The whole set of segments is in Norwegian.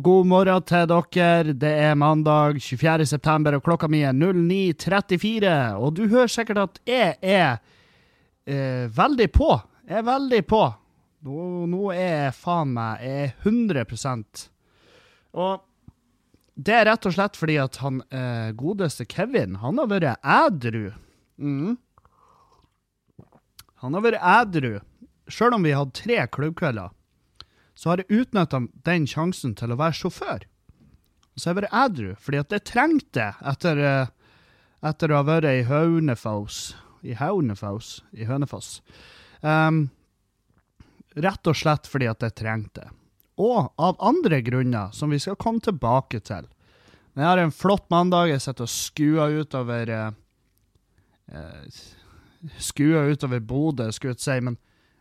God morgen til dere. Det er mandag 24. september, og klokka mi er 09.34. Og du hører sikkert at jeg er eh, veldig på. Jeg er veldig på. Nå, nå er jeg faen meg jeg er 100 Og det er rett og slett fordi at han eh, godeste Kevin, han har vært ædru. Mm. Han har vært ædru. Sjøl om vi hadde tre klubbkvelder så har jeg utnytta den sjansen til å være sjåfør. Så jeg har vært ædru, fordi at jeg trengte etter, eh, etter å ha vært i Haunefoss I Haunefoss I Hønefoss. Um, rett og slett fordi at jeg trengte. Og av andre grunner, som vi skal komme tilbake til. Men jeg har en flott mandag. Jeg sitter og skuer utover uh, uh, Skuer utover Bodø, skulle jeg si. men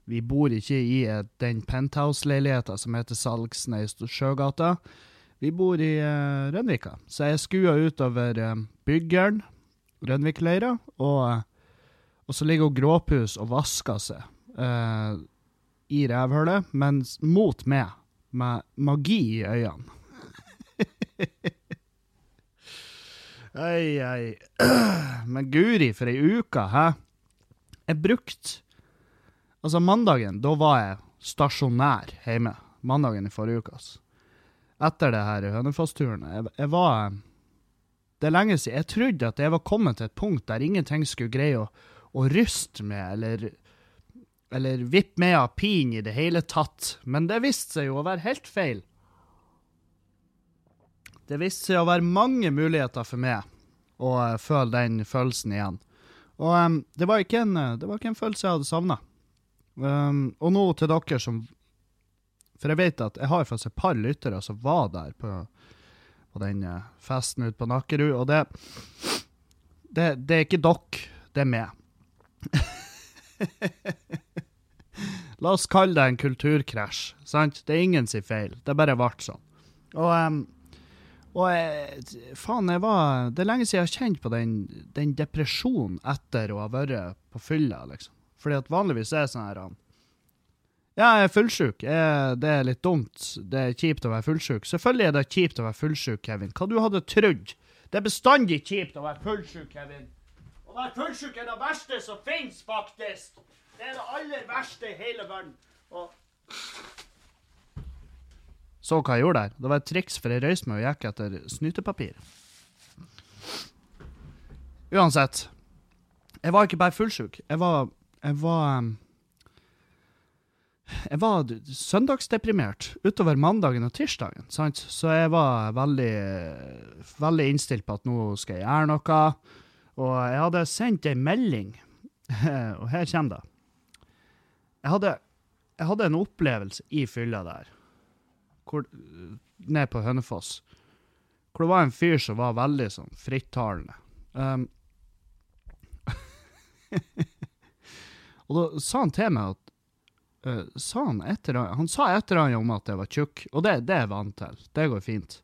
vi bor ikke i den penthouse-leiligheta som heter Salgsne i Sjøgata. Vi bor i uh, Rønvika. Så jeg skua utover uh, byggeren, Rønvikleira, og, uh, og så ligger hun Gråpus og vasker seg uh, i revhullet, men mot meg, med magi i øynene. Ei, ei. Men guri, for ei uke, hæ? Jeg brukte Altså, mandagen, da var jeg stasjonær hjemme. Mandagen i forrige uke, altså. Etter det her Hønefoss-turen. Jeg, jeg, var Det er lenge siden. Jeg trodde at jeg var kommet til et punkt der ingenting skulle greie å, å ryste med, eller eller vippe med av pin i det hele tatt. Men det viste seg jo å være helt feil. Det viste seg å være mange muligheter for meg å uh, føle den følelsen igjen. Og um, det, var en, det var ikke en følelse jeg hadde savna. Um, og nå til dere som For jeg vet at jeg har faktisk et par lyttere som var der på, på den uh, festen ute på Nakkerud, og det, det, det er ikke dere, det er meg. La oss kalle det en kulturkrasj. sant? Det er ingen sin feil. Det bare ble sånn. Og, um, og jeg, faen, jeg var Det er lenge siden jeg har kjent på den, den depresjonen etter å ha vært på fylla, liksom. Fordi at vanligvis er det sånn her Ja, jeg er fullsjuk. Det er litt dumt. Det er kjipt å være fullsjuk. Selvfølgelig er det kjipt å være fullsjuk, Kevin. Hva du hadde trodd? Det er bestandig kjipt å være fullsjuk, Kevin. Å være fullsjuk er det verste som finnes, faktisk. Det er det aller verste i hele verden. Og Så hva jeg gjorde der? Det var et triks, for jeg røyste meg og gikk etter snytepapir. Uansett. Jeg var ikke bare fullsjuk. Jeg var jeg var jeg var søndagsdeprimert utover mandagen og tirsdagen, sant? så jeg var veldig, veldig innstilt på at nå skal jeg gjøre noe. Og jeg hadde sendt ei melding, og her kommer det. Jeg hadde, jeg hadde en opplevelse i fylla der, hvor, ned på Hønefoss, hvor det var en fyr som var veldig sånn frittalende. Um, Og da sa han til meg at uh, sa han, etter, han sa et eller om at jeg var tjukk, og det, det er jeg vant til. Det går fint.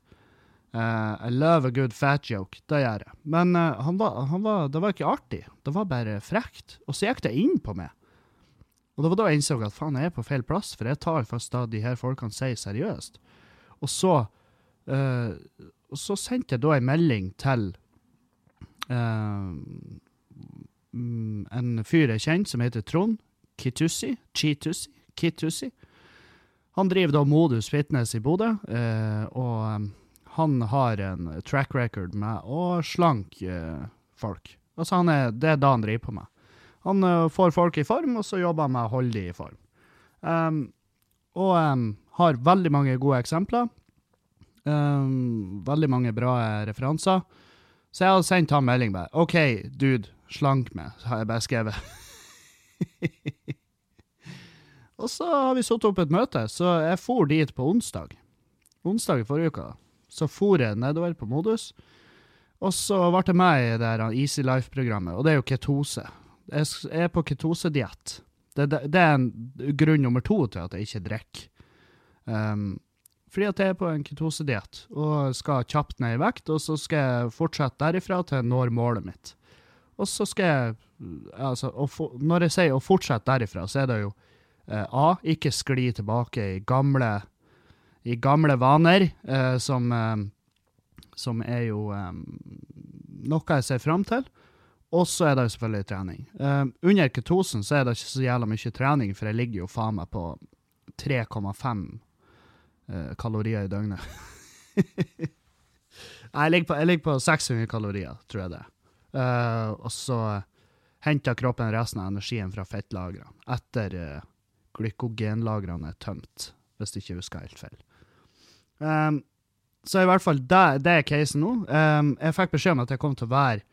Uh, I love a good fat joke. Det gjør jeg. Men uh, han var, han var, det var ikke artig. Det var bare frekt. Og så gikk det inn på meg. Og det var da jeg innså at faen, jeg er på feil plass, for jeg tar først da de her folkene sier seriøst. Og så, uh, og så sendte jeg da en melding til uh, en fyr jeg kjenner som heter Trond Kitussi. Chitussi. Kitussi. Han driver da Modus Fitness i Bodø, eh, og um, han har en track record med å slanke eh, folk. Altså er, Det er det han driver på med. Han får folk i form, og så jobber han med å holde dem i form. Um, og um, har veldig mange gode eksempler. Um, veldig mange bra referanser. Så jeg hadde sendt han melding bare OK, dude, Slank meg, har jeg bare skrevet. og så har vi satt opp et møte, så jeg for dit på onsdag. Onsdag i forrige uke. Så for jeg nedover på Modus. Og så ble det med i det Easy Life-programmet, og det er jo ketose. Jeg er på ketosediett. Det, det, det, er en grunn nummer to til at jeg ikke drikker. Um, fordi at jeg er på en ketosediett og skal kjapt ned i vekt, og så skal jeg fortsette derifra til jeg når målet mitt. Og så skal jeg altså, for, Når jeg sier å fortsette derifra, så er det jo eh, A. Ikke skli tilbake i gamle, i gamle vaner, eh, som, eh, som er jo eh, noe jeg ser fram til. Og så er det jo selvfølgelig trening. Eh, under ketosen så er det ikke så jævla mye trening, for jeg ligger jo faen meg på 3,5 eh, kalorier i døgnet. Jeg ligger, på, jeg ligger på 600 kalorier, tror jeg det. Uh, og så henter kroppen resten av energien fra fettlagrene etter uh, glykogenlagrene er tømt, hvis jeg ikke husker helt feil. Um, så i hvert fall, det, det er casen nå. Um, jeg fikk beskjed om at jeg kom til å være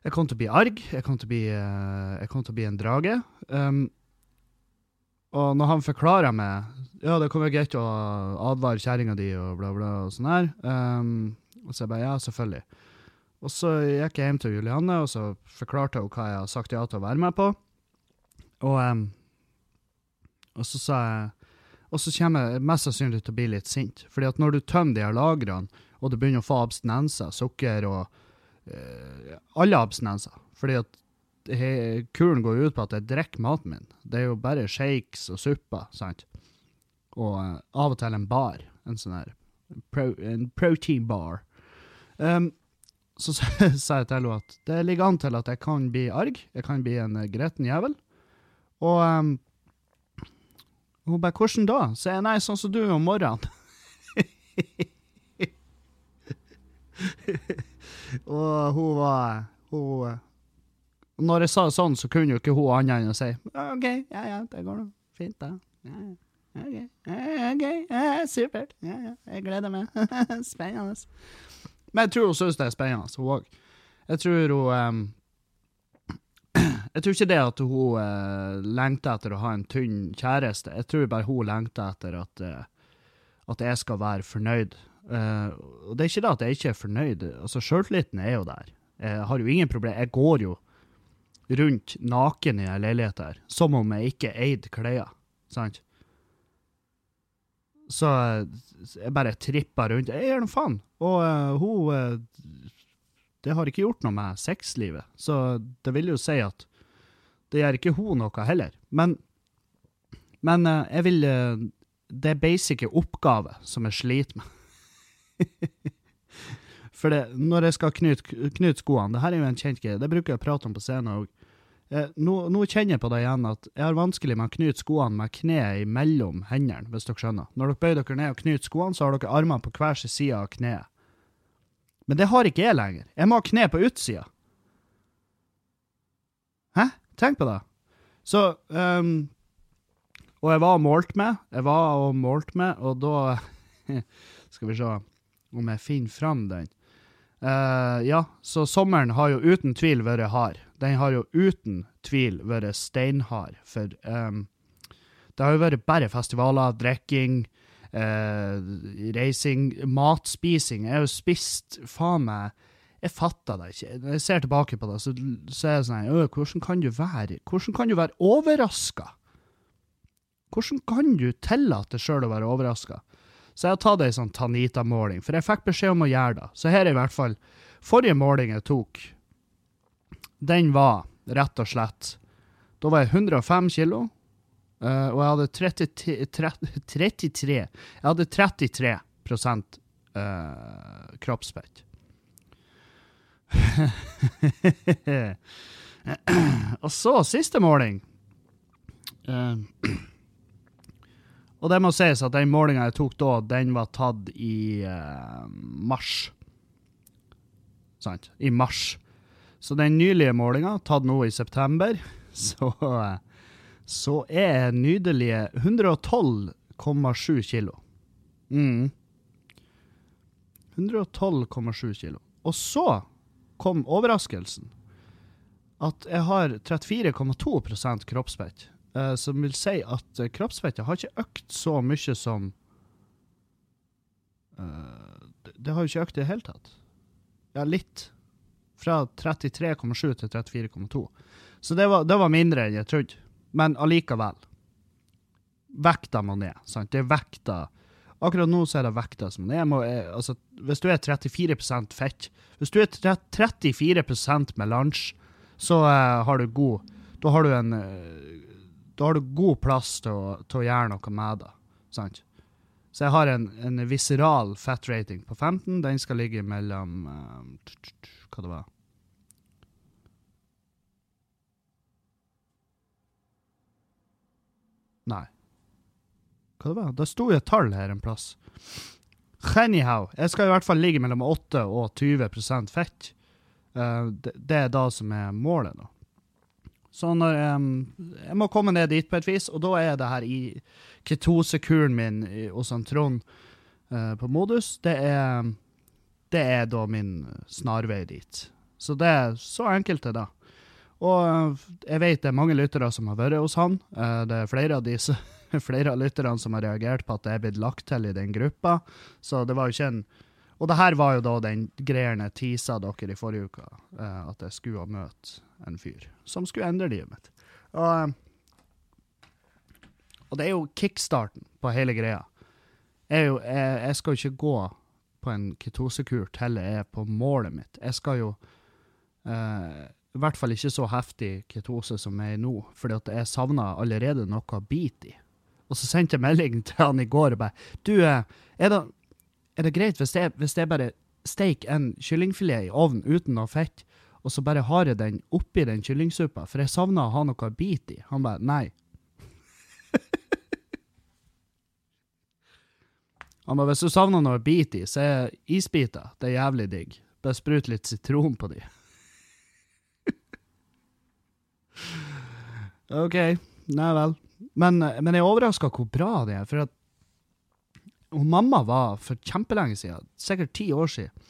Jeg kom til å bli arg. Jeg kom til å bli, uh, kom til å bli en drage. Um, og når han forklarer meg Ja, det kommer greit å advare kjerringa di og bla, bla, og sånn her, um, og så jeg bare Ja, selvfølgelig. Og så gikk jeg hjem til Julianne og så forklarte hun hva jeg har sagt ja til å være med på. Og, um, og så sa jeg Og så kommer jeg mest sannsynlig til å bli litt sint. Fordi at når du tømmer de her lagrene, og du begynner å få abstinenser, sukker og uh, Alle abstinenser. Fordi at kuren går ut på at jeg drikker maten min. Det er jo bare shakes og supper, sant? Og uh, av og til en bar. En sånn her pro, en protein bar. Um, så sa jeg til henne at det ligger an til at jeg kan bli arg. Jeg kan bli en uh, gretten jævel. Og um, hun bare 'Hvordan da?' Så jeg nei, sånn som du om morgenen. og hun var Hun Når jeg sa det sånn, så kunne jo ikke hun annet enn å si 'OK, ja ja, det går nå fint, da'. Ja, ja. OK, OK, supert. Ja, ja, jeg gleder meg. Spennende. Men jeg tror hun syns det er spennende, hun òg. Jeg tror hun um, Jeg tror ikke det at hun uh, lengter etter å ha en tynn kjæreste. Jeg tror bare hun lengter etter at, uh, at jeg skal være fornøyd. Uh, og det er ikke det at jeg ikke er fornøyd. Altså, Sjøltilliten er jo der. Jeg har jo ingen problem. Jeg går jo rundt naken i ei leilighet her, som om jeg ikke eide klær. Sant? Så jeg bare trippa rundt. Jeg gjør nå faen. Og uh, hun uh, Det har ikke gjort noe med sexlivet, så det vil jo si at det gjør ikke hun noe heller. Men, men uh, jeg vil Det er basic oppgave som jeg sliter med. For det, når jeg skal knyte, knyte skoene Det her er jo en kjent greie, det bruker jeg å prate om på scenen òg. Eh, nå, nå, kjenner jeg på det igjen at jeg har vanskelig med å knyte skoene med kneet mellom hendene, hvis dere skjønner. Når dere bøyer dere ned og knyter skoene, så har dere armene på hver sin side av kneet. Men det har ikke jeg lenger. Jeg må ha kne på utsida. Hæ? Tenk på det. Så um, Og jeg var og målte meg. Jeg var og målte meg, og da Skal vi se om jeg finner fram den. Uh, ja, så sommeren har jo uten tvil vært hard. Den har jo uten tvil vært steinhard, for um, det har jo vært bare festivaler, drikking, uh, reising, matspising. Jeg har jo spist faen meg Jeg fatter det ikke. Når jeg ser tilbake på det, så, så er det sånn Hvordan kan du være Hvordan kan du være overraska? Hvordan kan du tillate sjøl å være overraska? Så jeg har tatt ei sånn Tanita-måling, for jeg fikk beskjed om å gjøre det. Så her er i hvert fall Forrige måling jeg tok, den var rett og slett Da var jeg 105 kilo, uh, og jeg hadde 30, 30, 33 Jeg hadde 33 uh, kroppsfett. og så, siste måling. Uh, og det må sies at den målinga jeg tok da, den var tatt i uh, mars. Sant? I mars. Så den nylige målinga, tatt nå i september, så, så er nydelige 112,7 kilo. Mm. 112,7 kilo. Og så kom overraskelsen. At jeg har 34,2 kroppsfett. Uh, som vil si at kroppsfettet har ikke økt så mye som det, det, har jo ikke økt i det hele tatt. Ja, litt. Fra 33,7 til 34,2. Så det var, det var, mindre enn jeg trodde. Men allikevel. Vekta må ned. sant? Det er vekta Akkurat nå så er det vekta som er. Altså, hvis du er 34% fett Hvis du er 34% melange, så har du god Da har du en da har du god plass til å, til å gjøre noe med det. Sant? Så jeg har en, en viseral fat rating på 15. Den skal ligge mellom eh, Hva det var Nei. Hva det var? Det sto jo et tall her en plass. Anyhow, jeg skal i hvert fall ligge mellom 8 og 20% fett. Det, det, er da som er målet, da. Så når um, Jeg må komme ned dit på et vis, og da er det her i ketosekuren min hos han Trond uh, på modus, det er, det er da min snarvei dit. Så det er så enkelt det, da. Og jeg vet det er mange lyttere som har vært hos han. Uh, det er flere av disse flere av lytterne som har reagert på at det er blitt lagt til i den gruppa. Så det var jo ikke en Og det her var jo da den greiene tisa dere i forrige uke, uh, at jeg skulle møte en fyr som skulle endre livet mitt. Og, og det er jo kickstarten på hele greia. Jeg, jeg, jeg skal jo ikke gå på en ketosekur til jeg er på målet mitt. Jeg skal jo eh, i hvert fall ikke så heftig ketose som jeg er nå, fordi at jeg savner allerede noe å bite i. Og så sendte jeg melding til han i går og bare Du, eh, er det, er det greit hvis jeg, hvis jeg bare steiker en kyllingfilet i ovnen uten noe fett, og så bare har jeg den oppi den kyllingsuppa, for jeg savner å ha noe å bite i? Han bare nei. Han bare hvis du savner noe å bite i, så er isbiter det er jævlig digg. Bare sprut litt sitron på de. OK. Nei vel. Men, men jeg er overraska hvor bra det er. For at og mamma var for kjempelenge siden, sikkert ti år siden,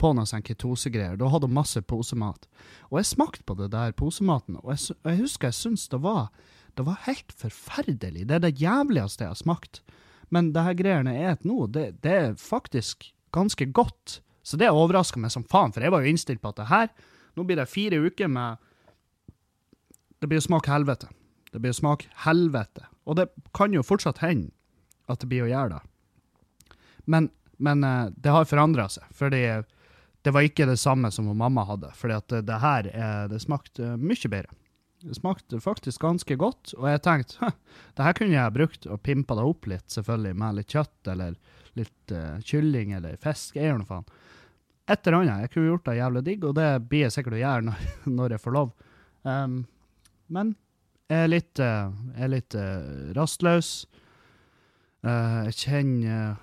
på noen ketosegreier. Da hadde hun masse posemat. Og jeg smakte på det der posematen, og jeg, jeg husker jeg syntes det var, det var helt forferdelig. Det er det jævligste jeg har smakt. Men det her greiene jeg spiser nå, det, det, er faktisk ganske godt. Så det overraska meg som faen, for jeg var jo innstilt på at det her Nå blir det fire uker med Det blir å smake helvete. Det blir å smake helvete. Og det kan jo fortsatt hende at det blir å gjøre det. Men, men eh, det har forandra seg. fordi det var ikke det samme som mamma hadde. fordi at det, her er, det smakte mye bedre. Det smakte faktisk ganske godt, og jeg tenkte det her kunne jeg brukt og pimpa det opp litt, selvfølgelig, med litt kjøtt eller litt uh, kylling eller fisk. Jeg gjør noe faen. Et eller annet. Jeg kunne gjort det jævlig digg, og det blir jeg sikkert å gjøre når, når jeg får lov. Um, men jeg er litt, uh, er litt uh, rastløs. Jeg kjenner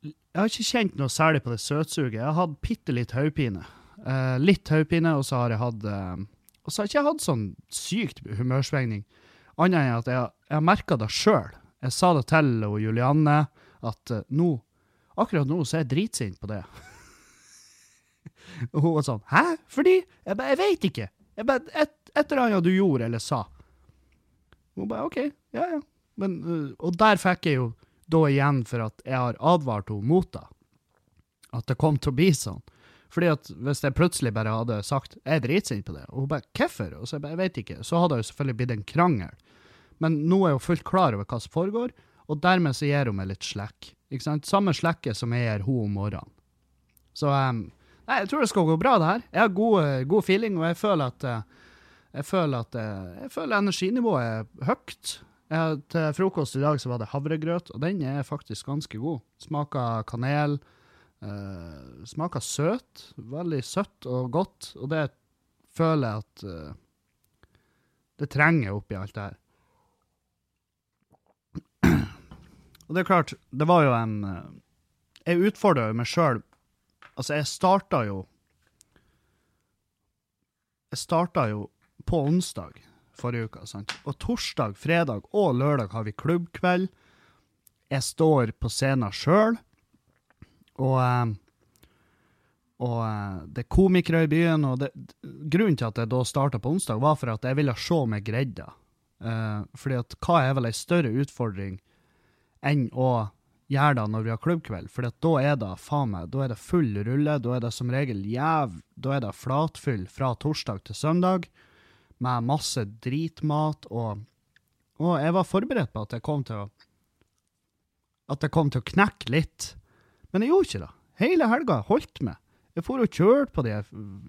Jeg har ikke kjent noe særlig på det søtsuget. Jeg har hatt bitte litt hodepine. litt hodepine, og så har jeg hatt Og så har jeg ikke hatt sånn sykt humørsvingning, annet enn at jeg, jeg har merka det sjøl. Jeg sa det til og Julianne at nå, akkurat nå så er jeg dritsint på det. og hun var sånn Hæ? Fordi? Jeg bare, jeg veit ikke. Jeg bare, et, et eller annet du gjorde eller sa. Hun bare OK, ja ja. Men, uh, og der fikk jeg jo da igjen for at jeg har advart henne mot det. At det kom til å bli sånn. Fordi at hvis jeg plutselig bare hadde sagt jeg er dritsint på det, og hun bare 'hvorfor?' Og så jeg bare 'jeg vet ikke', så hadde det jo selvfølgelig blitt en krangel. Men nå er hun fullt klar over hva som foregår, og dermed så gir hun meg litt slekk. Ikke sant? Samme slekket som jeg gir hun om morgenen. Så um, nei, jeg tror det skal gå bra, det her. Jeg har god, god feeling, og jeg føler at uh, jeg føler at jeg, jeg føler energinivået er høyt. Jeg, til frokost i dag så var det havregrøt, og den er faktisk ganske god. Smaker kanel. Uh, smaker søt. Veldig søtt og godt, og det føler jeg at uh, det trenger oppi alt det her. Og det er klart, det var jo en uh, Jeg utfordra jo meg sjøl. Altså, jeg starta jo Jeg starta jo på onsdag forrige uke. Sant? Og torsdag, fredag og lørdag har vi klubbkveld. Jeg står på scenen sjøl, og, eh, og eh, det er komikere i byen. og det, Grunnen til at jeg da starta på onsdag, var for at jeg ville se meg greide. Uh, fordi at hva er vel ei større utfordring enn å gjøre det når vi har klubbkveld? For da er det faen meg, da er det full rulle. Da er det som regel jæv, da er det flatfyll fra torsdag til søndag med masse dritmat, og, og jeg var forberedt på at jeg kom til å at jeg kom til å knekke litt. Men jeg gjorde ikke det. Hele helga holdt meg. Jeg for og kjørte på de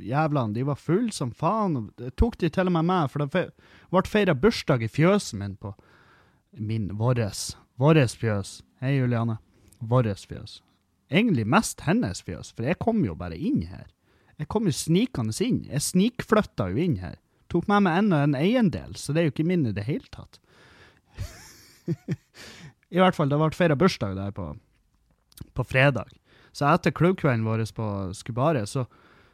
jævlene. De var fulle som faen. Jeg tok de til og med med, for det ble feira bursdag i fjøsen min på min våres, våres fjøs. Hei, Juliane. Våres fjøs. Egentlig mest hennes fjøs, for jeg kom jo bare inn her. Jeg kom jo snikende inn. Jeg snikflytta jo inn her. Tok med meg enda en eiendel, så det er jo ikke min i det hele tatt. I hvert fall, det ble feira bursdag der på, på fredag. Så etter klubbkvelden vår på Skubare, så,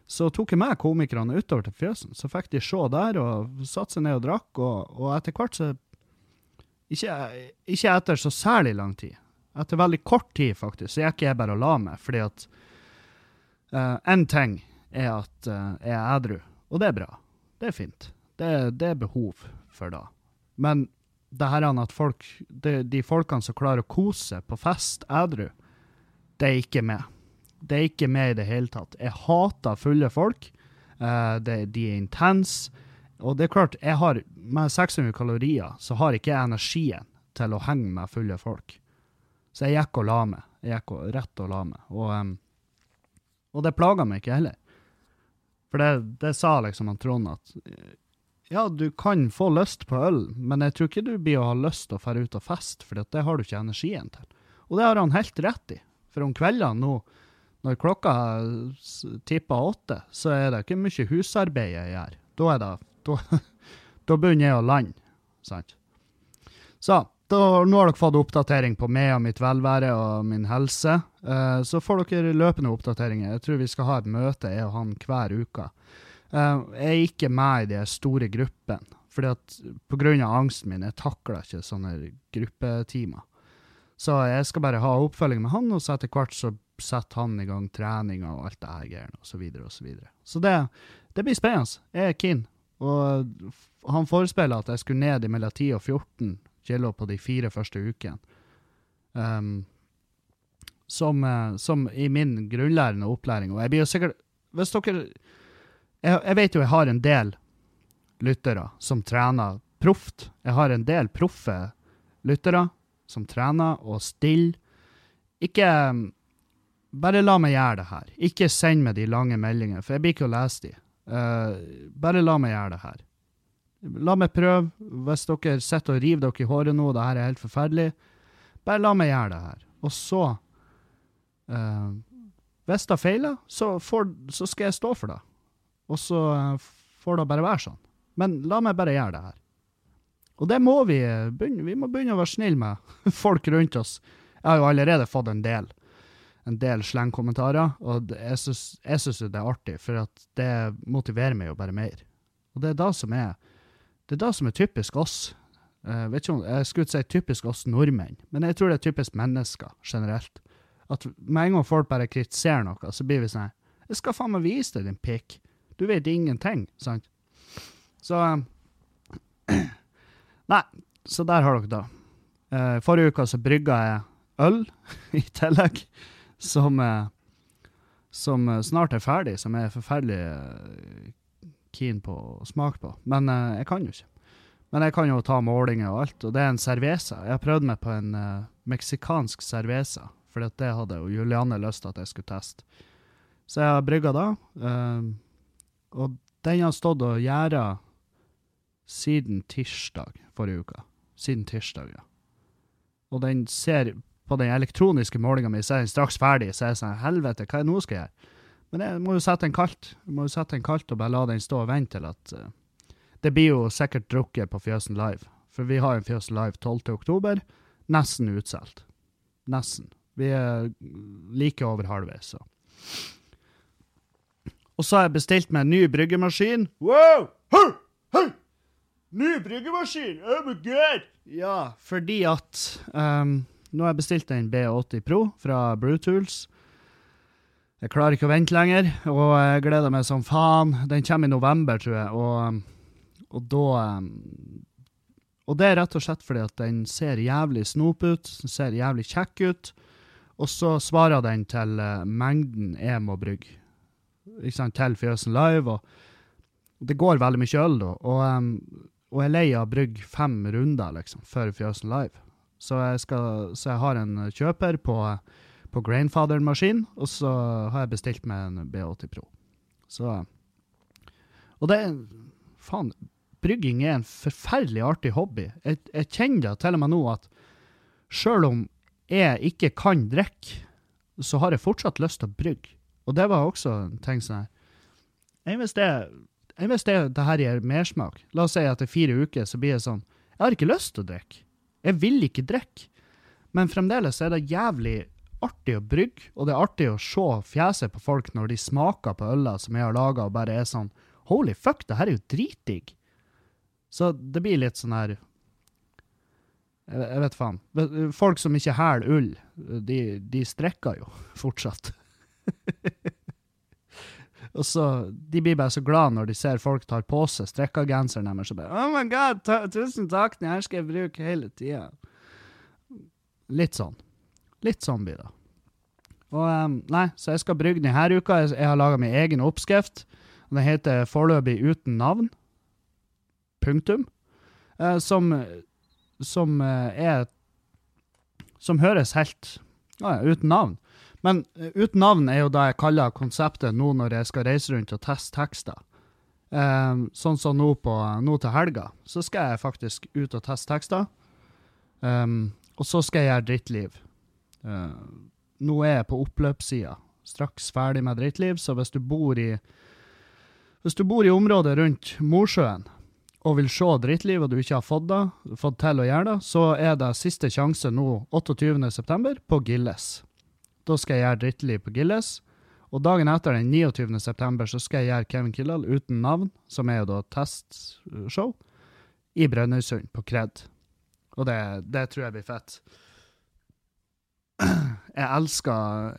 så tok jeg med komikerne utover til fjøsen. Så fikk de se der og satte seg ned og drakk, og, og etter hvert så ikke, ikke, etter så særlig lang tid. Etter veldig kort tid, faktisk, så gikk jeg bare og la meg, fordi at Én uh, ting er at uh, jeg er edru, og det er bra. Det er fint. Det, det er behov for det. Men det her at folk, de, de folkene som klarer å kose på fest edru, det er ikke med. Det er ikke med i det hele tatt. Jeg hater fulle folk. Uh, det, de er intense. Og det er klart, jeg har, med 600 kalorier så har ikke jeg energien til å henge med fulle folk. Så jeg gikk og la meg. Jeg gikk og, rett og la meg. Og, um, og det plaga meg ikke heller. For det, det sa liksom han Trond at ja, du kan få lyst på øl, men jeg tror ikke du blir å ha lyst til å dra ut og feste, for det har du ikke energien til. Og det har han helt rett i. For om kveldene nå, når klokka tipper åtte, så er det ikke mye husarbeid jeg gjør. Da er det Da, da begynner jeg å lande, sant. Så da, nå har dere fått oppdatering på meg og mitt velvære og min helse. Uh, så får dere løpende oppdateringer. Jeg tror vi skal ha et møte, jeg og han, hver uke. Uh, jeg er ikke med i de store gruppene. fordi at Pga. angsten min, jeg takler ikke sånne gruppetimer. Så jeg skal bare ha oppfølging med han, og så etter hvert så setter han i gang treninga og alt det her greiene, osv. osv. Så, videre, og så, så det, det blir spennende. Jeg er keen. Og han forespeiler at jeg skulle ned i mellom 10 og 14 kilo på de fire første ukene. Um, som, eh, som, i min grunnlærende opplæring. Og jeg blir jo sikkert Hvis dere jeg, jeg vet jo jeg har en del lyttere som trener proft. Jeg har en del proffe lyttere som trener og stiller. Ikke Bare la meg gjøre det her. Ikke send meg de lange meldingene, for jeg blir ikke å lese de. Uh, bare la meg gjøre det her. La meg prøve. Hvis dere sitter og river dere i håret nå, det her er helt forferdelig, bare la meg gjøre det her. Og så uh, Hvis det feiler, så, får, så skal jeg stå for det. Og så uh, får det bare være sånn. Men la meg bare gjøre det her. Og det må vi begynne, vi må begynne å være snille med folk rundt oss. Jeg har jo allerede fått en del en del slengkommentarer, og jeg syns det er artig, for det motiverer meg jo bare mer. Og det er det som er, det er, da som er typisk oss. Jeg, vet ikke om, jeg skulle si typisk oss nordmenn, men jeg tror det er typisk mennesker generelt. At med en gang folk bare kritiserer noe, så blir vi sånn 'Jeg skal faen meg vise deg, din pikk'. Du vet ingenting, sant? Så Nei, så der har dere det. Uh, forrige uke så brygga jeg øl i tillegg, som, uh, som snart er ferdig, som jeg er forferdelig keen på å smake på. Men jeg kan jo ikke. Men jeg kan jo ta målinger og alt, og det er en cerveza. Jeg har prøvd meg på en meksikansk cerveza, for det hadde jo Julianne lyst til at jeg skulle teste. Så jeg har brygga da. og den har stått og gjæra siden tirsdag forrige uke. Siden tirsdag, ja. Og den ser på den elektroniske målinga mi, så er den straks ferdig. Så er jeg sånn Helvete, hva er det nå skal jeg gjøre? Men jeg må jo sette den kaldt. Jeg må jo sette den kaldt og bare la den stå og vente til at uh, Det blir jo sikkert drukket på Fjøsen Live. For vi har en Fjøsen Live 12. oktober. Nesten utsolgt. Nesten. Vi er like over halvveis, så. Og så har jeg bestilt meg en ny bryggemaskin. Wow! Hey! Hey! Ny bryggemaskin! Oh my god! Ja, fordi at um, Nå har jeg bestilt en B80 Pro fra Brutools. Jeg klarer ikke å vente lenger, og jeg gleder meg som faen. Den kommer i november, tror jeg, og, og da um, Og det er rett og slett fordi at den ser jævlig snop ut, den ser jævlig kjekk ut, og så svarer den til uh, mengden jeg må brygge. Ikke sant, til Fjøsen Live, og det går veldig mye øl da. Og um, og jeg er lei av å brygge fem runder liksom, før Fjøsen Live. Så jeg, skal, så jeg har en kjøper på, på Grainfather-maskin, og så har jeg bestilt meg en B80 Pro. Så Og det er Faen, brygging er en forferdelig artig hobby. Jeg, jeg kjenner til og med nå at sjøl om jeg ikke kan drikke, så har jeg fortsatt lyst til å brygge. Og det var også en ting sånn her Enn hvis det, enn hvis det, det her gir mersmak? La oss si at etter fire uker så blir det sånn Jeg har ikke lyst til å drikke. Jeg vil ikke drikke. Men fremdeles er det jævlig artig å brygge, og det er artig å se fjeset på folk når de smaker på øla som jeg har laga, og bare er sånn Holy fuck, det her er jo dritdigg. Så det blir litt sånn her Jeg, vet faen. Folk som ikke hæler ull, de, de strekker jo fortsatt. og så, De blir bare så glad når de ser folk tar på seg strekkagenseren deres og bare Oh my god, ta, tusen takk, den her skal jeg bruke hele tida. Litt sånn. Litt sånn blir det. Og um, Nei, så jeg skal brygge denne uka. Jeg, jeg har laga min egen oppskrift. Den heter Foreløpig uten navn. Punktum. Uh, som som uh, er Som høres helt uh, uten navn. Men uh, uten navn er jo det jeg kaller konseptet nå når jeg skal reise rundt og teste tekster. Um, sånn som nå, på, nå til helga, så skal jeg faktisk ut og teste tekster. Um, og så skal jeg gjøre drittliv. Uh, nå er jeg på oppløpssida. Straks ferdig med drittliv, så hvis du bor i Hvis du bor i området rundt Mosjøen og vil se drittliv, og du ikke har fått, det, fått til å gjøre det, så er det siste sjanse nå, 28.9., på Gilles. Da skal jeg gjøre drittliv på Gilles. Og dagen etter, den 29. september, så skal jeg gjøre Kevin Kildahl uten navn, som er jo da testshow, i Brønnøysund, på Kred. Og det, det tror jeg blir fett jeg elsker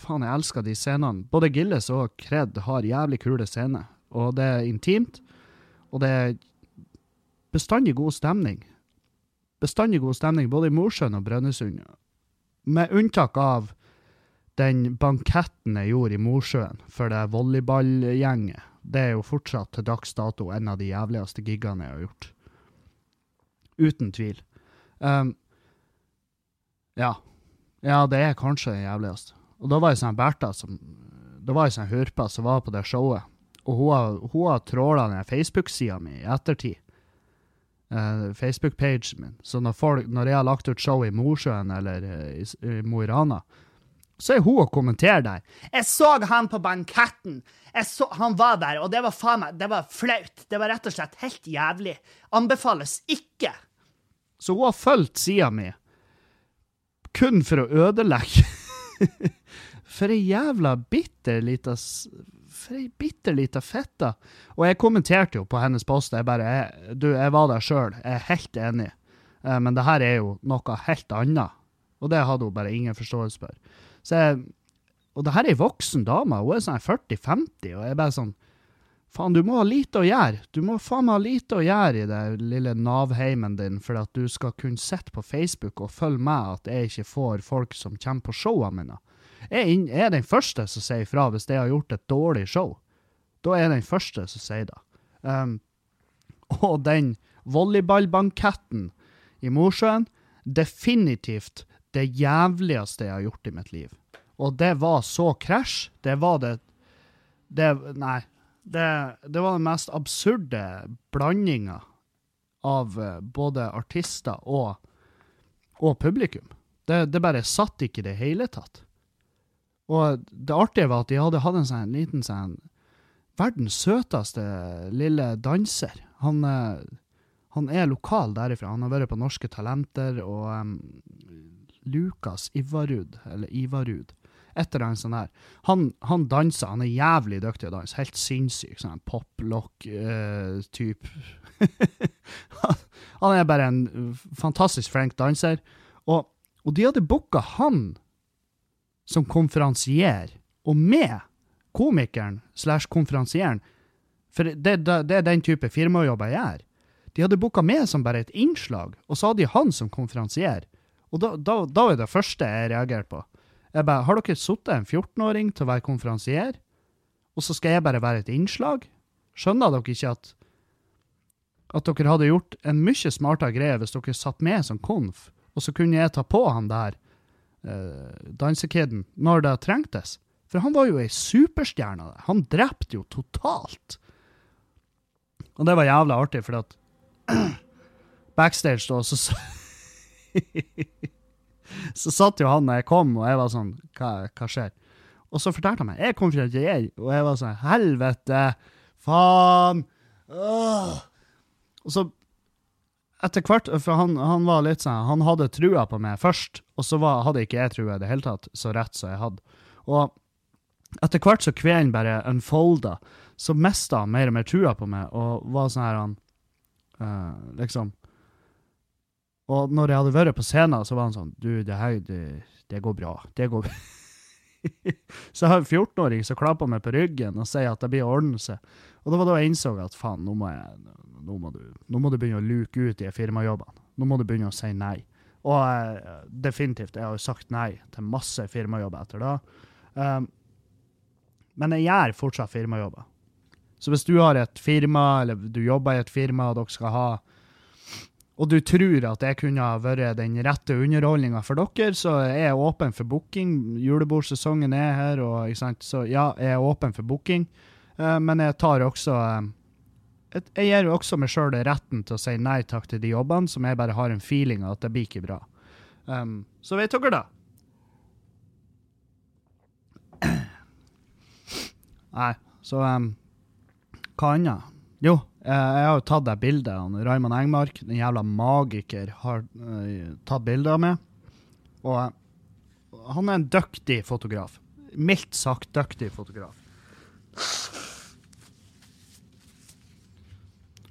Faen, jeg elsker de scenene. Både Gilles og Kred har jævlig kule scener. Og det er intimt. Og det er bestandig god stemning. Bestandig god stemning både i Mosjøen og Brønnøysund. Med unntak av den banketten jeg gjorde i Mosjøen for det volleyballgjenget. Det er jo fortsatt til dags dato en av de jævligste gigene jeg har gjort. Uten tvil. Um, ja, ja, det er kanskje det jævligste. Og da var det sånn Bertha som Da var ei sånn hurpa som var på det showet. Og hun hun har tråla den Facebook-sida mi i ettertid. Uh, Facebook-pagen min. Så når, folk, når, jeg har lagt ut show i Mosjøen eller uh, i, i Mo i Rana, så er hun og kommenterer der. 'Jeg så han på banketten. Så, han var der, og det var faen meg Det var flaut. Det var rett og slett helt jævlig. Anbefales ikke.' Så hun har fulgt sida mi kun for å ødelegge. for ei jævla bitter lita For ei bitter lita fitte. Og jeg kommenterte jo på hennes post. Jeg bare jeg, Du, jeg var der sjøl. Jeg er helt enig. Eh, men det her er jo noe helt annet. Og det hadde hun bare ingen forståelse for. Jeg, og det her er ei voksen dame. Hun er sånn 40-50, og jeg er bare sånn Faen, du må ha lite å gjøre. Du må faen meg ha lite å gjøre i det lille Nav-heimen din for at du skal kunne sitte på Facebook og følge med at jeg ikke får folk som kommer på showene mine. Jeg er den første som sier fra hvis jeg har gjort et dårlig show. Da er jeg den første som sier det. Um, og den volleyballbanketten i Mosjøen, definitivt det jævligste jeg har gjort i mitt liv. Og det var så krasj. Det var det Det Nei, det, det, var den mest absurde blandinga av uh, både artister og, og publikum. Det, det, bare satt ikke i det hele tatt. Og det artige var at de hadde hatt en sånn liten sånn Verdens søteste lille danser. Han, uh, han er lokal derifra. Han har vært på Norske Talenter og um, Lukas Ivarud, eller Ivarud et eller annet sånt der. Han, han danser, han er jævlig dyktig til å danse. Helt sinnssyk. Sånn pop-lock-type. Uh, han er bare en fantastisk flink danser. Og, og de hadde booka han som konferansier, og med komikeren slash konferansieren. For det, det, det, er den type firmajobber jeg gjør. De hadde booka med som bare et innslag, og så hadde de han som konferansier. Og da, da, da er det første jeg reagerte på. Jeg bare, Har dere sittet en 14-åring til å være konferansier, og så skal jeg bare være et innslag? Skjønner dere ikke at at dere hadde gjort en mye smartere greie hvis dere satt med som konf, og så kunne jeg ta på han der uh, dansekiden når det trengtes? For han var jo ei superstjerne. Han drepte jo totalt. Og det var jævla artig, for at backstage da, så så satt jo han når jeg kom, og jeg var sånn Hva, hva skjer? Og så fortalte han meg jeg kom fra JA, og jeg var sånn Helvete! Faen! Åh! Og så etter hvert, for han, han, var litt sånn, han hadde trua på meg først, og så var, hadde ikke jeg trua i det hele tatt, så rett som jeg hadde. Og etter hvert så kvelden bare unfolda, så mista han mer og mer trua på meg, og var sånn her han uh, Liksom Og når jeg hadde vært på scenen, så var han sånn Du, det her, det, det går bra. Det går så jeg har en 14-åring som klapper meg på ryggen og sier at det blir ordnelse. Og det var da jeg innså at faen, nå nå nå må du begynne å luke ut de firmajobbene. Nå må du begynne å si nei. Og uh, definitivt, jeg har jo sagt nei til masse firmajobber etter da. Um, men jeg gjør fortsatt firmajobber. Så hvis du har et firma, eller du jobber i et firma, og dere skal ha og du tror at jeg kunne ha vært den rette underholdninga for dere, så er jeg åpen for booking. Julebordsesongen er her, og, så ja, jeg er åpen for booking. Uh, men jeg tar også uh, Jeg gir også meg sjøl retten til å si nei takk til de jobbene som jeg bare har en feeling av at det blir ikke bra. Um, så vet dere, da. Nei, så um, Hva annet? Jo, eh, jeg har jo tatt det bildet. Raymond Engmark, den jævla magiker, har uh, tatt bilde av meg. Og uh, han er en dyktig fotograf. Mildt sagt dyktig fotograf.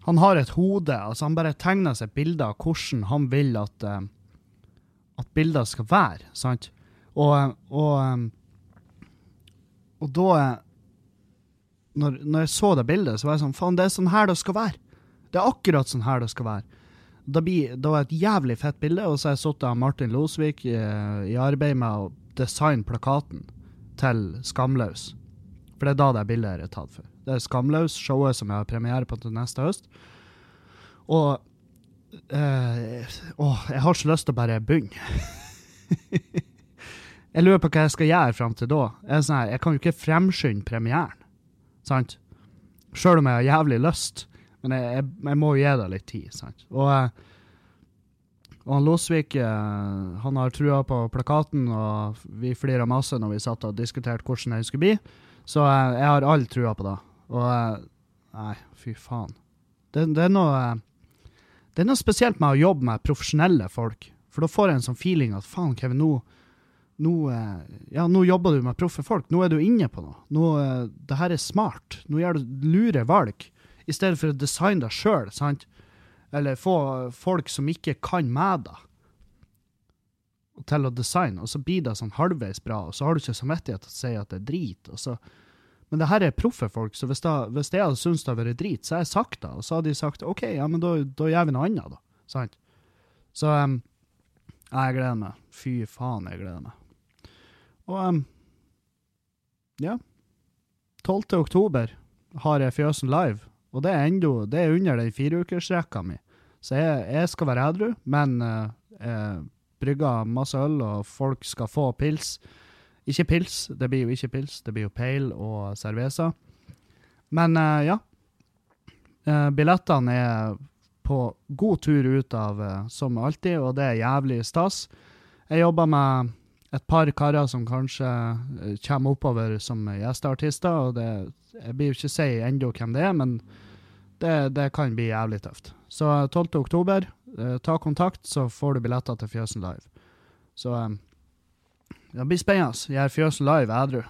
Han har et hode. altså Han bare tegner seg bilder av hvordan han vil at, uh, at bilder skal være. sant? Og, og, og da når, når, jeg så det bildet, så var jeg sånn Faen, det er sånn her det skal være. Det er akkurat sånn her det skal være. Det, blir, det var et jævlig fett bilde, og så har jeg sittet av Martin Losvik i, i, arbeid med å designe plakaten til Skamløs. For det er da det bildet er tatt for. Det er Skamløs, showet som jeg har premiere på til neste høst. Og øh, Åh, jeg har så lyst til å bare begynne. jeg lurer på hva jeg skal gjøre fram til da. Jeg, sånn her, jeg kan jo ikke fremskynde premieren. Sant? Sjøl om jeg har jævlig lyst. Men jeg, jeg, jeg må gi det litt tid. sant? Og, eh, og Losvik eh, han har trua på plakaten, og vi flira masse når vi satt og diskuterte hvordan den skulle bli. Så eh, jeg har all trua på det. Og Nei, fy faen. Det, det, er noe Det er noe spesielt med å jobbe med profesjonelle folk. For da får jeg en sånn feeling at faen, Kevin, nå nå, eh, ja, nå jobber du med proffe folk. Nå er du inne på noe. Nå, eh, det her er smart. Nå gjør du lure valg, i stedet for å designe deg sjøl, sant? Eller få folk som ikke kan med deg, til å designe, og så blir det sånn halvveis bra, og så har du ikke samvittighet til å si at det er drit. og så men det her er proffe folk, så hvis, da, hvis jeg hadde syntes det hadde vært drit, så har jeg sagt det. Og så hadde de sagt OK, ja, men da, da gjør vi noe annet, da. Sant? Så um, jeg gleder meg. Fy faen, jeg gleder meg. Og ja. 12. oktober har jeg Fjøsen live, og det er, enda, det er under den fireukersrekka mi. Så jeg, jeg, skal være edru, men jeg brygger masse øl, og folk skal få pils. Ikke pils, det blir jo ikke pils, det blir jo pale og cerveza. Men uh, ja. Uh, billettene er på god tur ut av som alltid, og det er jævlig stas. Jeg jobber med et par karer som kanskje eh, kommer oppover som gjesteartister. og det, Jeg blir jo ikke si ennå hvem det er, men det, det, kan bli jævlig tøft. Så 12. oktober, eh, ta kontakt, så får du billetter til Fjøsen Live. Så eh, det blir spennende. Gjør Fjøsen Live edru.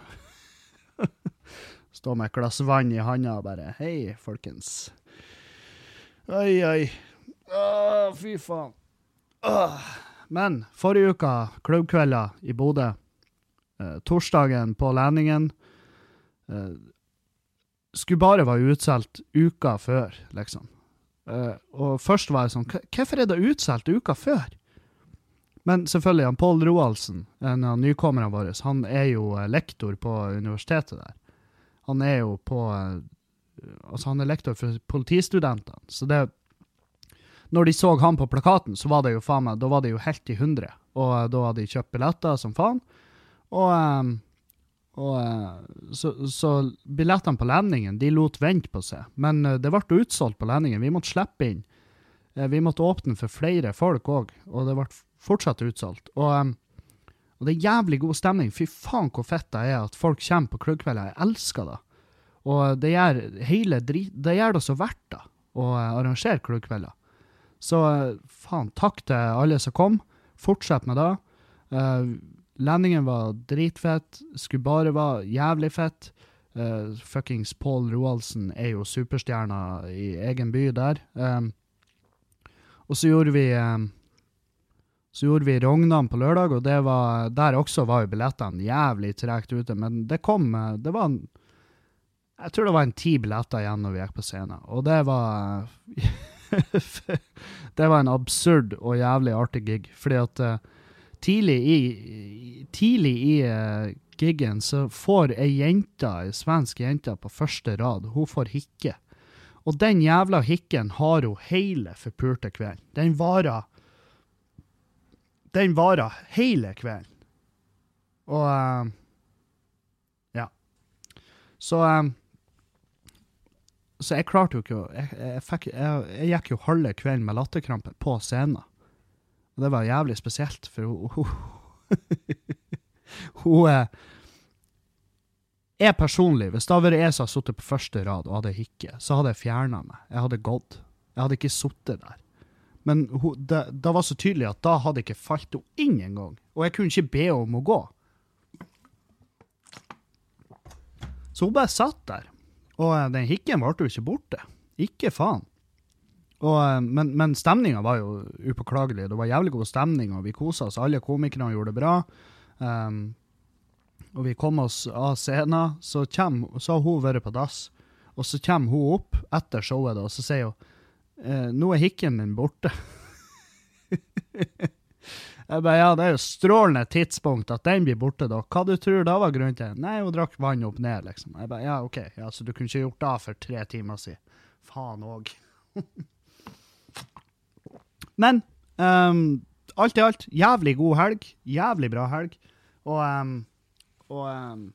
Stå med et glass vann i handa og bare Hei, folkens. Oi, oi. Å, fy faen. Åh. Men forrige uka, klubbkvelder i Bodø. Eh, torsdagen på landingen. Eh, skulle bare være utsolgt uka før, liksom. Eh, og først var jeg sånn Hvorfor er det utsolgt uka før? Men selvfølgelig, han Pål Roaldsen, en av nykommerne våre, han er jo eh, lektor på universitetet der. Han er jo på eh, Altså, han er lektor for politistudentene, så det når de så han på plakaten, så var det jo faen meg, da var det jo helt i hundre. Og uh, da hadde de kjøpt billetter som faen. Og, um, og uh, så, så, billettene på landingen, de lot vente på seg. Men det ble utsolgt på landingen. Vi måtte slippe inn. vi måtte åpne for flere folk òg, og det ble fortsatt utsolgt. Og Og det er jævlig god stemning. Fy faen hvor fett det er at folk kommer på klubbkvelder. Jeg elsker det. Og det gjør drit... Det gjør det så verdt det å arrangere klubbkvelder. Så faen, takk til alle som kom. Fortsett med det. Uh, Lendingen var dritfett. Skulle bare være jævlig fett. Uh, fuckings Pål Roaldsen er jo superstjerna i egen by der. Um, og så gjorde vi um, så gjorde vi Rognan på lørdag, og var, der også var jo billettene jævlig tregt ute. Men det kom Det var Jeg tror det var en ti billetter igjen når vi gikk på scenen. Og det var Det var en absurd og jævlig artig gig. Fordi at uh, tidlig i, tidlig i uh, giggen så får ei jente, ei svensk jente på første rad, hun får hikke. Og den jævla hikken har hun hele forpulte kvelden. Den varer Den varer hele kvelden. Og uh, Ja. Så um, Så jeg klarte jo ikke å jeg, jeg, fikk, jeg, jeg, gikk jo halve kvelden med latterkrampe på scenen. Og det var jævlig spesielt, for hun Hun, er jeg personlig, hvis det hadde vært jeg som hadde sittet på første rad og hadde hikke, så hadde jeg fjerna meg. Jeg hadde gått. Jeg hadde ikke sittet der. Men hun, det, det, var så tydelig at da hadde ikke falt hun inn engang. Og jeg kunne ikke be om å gå. Så hun bare satt der. Og eh, den hikken ble jo ikke borte. Ikke faen. Og, eh, men men stemninga var jo upåklagelig. Det var jævlig god stemning, og vi kosa oss. Alle komikerne gjorde det bra. Um, og vi kom oss av scenen, så, kommer, så har hun vært på dass. Og så kommer hun opp etter showet, og så sier hun eh, 'Nå er hikken min borte'. jeg bare, ja, Det er jo strålende tidspunkt at den blir borte, da. Hva du tror da var grunnen til? Nei, hun drakk vann opp ned, liksom. Jeg bare, ja, OK, ja, så du kunne ikke gjort det for tre timer siden. Faen òg. Men um, alt i alt, jævlig god helg. Jævlig bra helg. Og um, og um,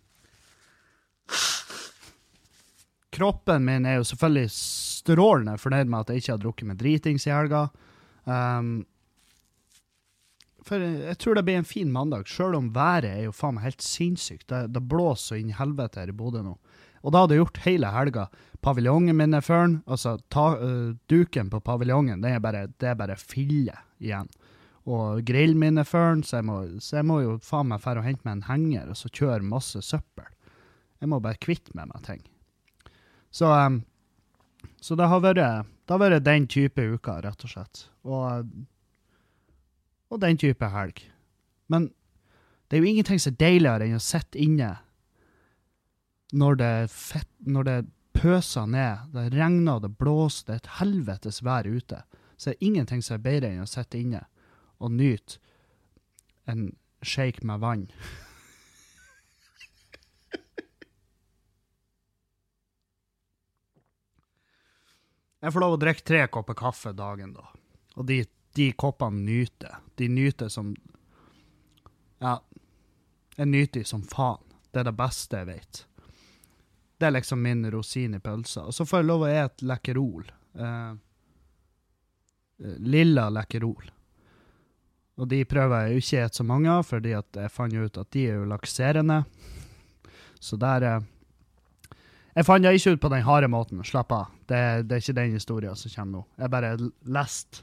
Kroppen min er jo selvfølgelig strålende fornøyd med at jeg ikke har drukket meg dritings i helga. Um, for jeg tror det blir en fin mandag, sjøl om været er jo faen meg helt sinnssykt. Det, det blåser inn i helvete her i Bodø nå. Og da hadde jeg gjort hele helga. Paviljongen min er førn. Altså, ta, uh, duken på paviljongen, det er bare, det er bare fille igjen og grillen min er førn, så, så, jeg må jo faen meg dra og hente meg en henger og så kjøre masse søppel. Jeg må bare kvitte meg med ting. Så, um, så det, har vært, det har vært den type uka, rett og slett. Og, og den type helg. Men det er jo ingenting som er deiligere enn å sitte inne når det, fett, når det pøser ned, det regner, det blåser, det er et helvetes vær ute. Så det er ingenting som er bedre enn å sitte inne og nyte en shake med vann. Jeg får lov å drikke tre kopper kaffe dagen, da. Og de, de koppene nyter. De nyter som Ja, jeg nyter de som faen. Det er det beste jeg vet. Det er liksom min rosin i pølsa. Og så får jeg lov å ete Lekkerol. Eh, eh lilla Lekkerol. Og de prøver jeg ikke å så mange av, fordi jeg fant ut at de er jo lakserende. Så der eh, Jeg fant det ikke ut på den harde måten. Slapp av. Det, det er ikke den historien som kommer nå. Jeg bare leste,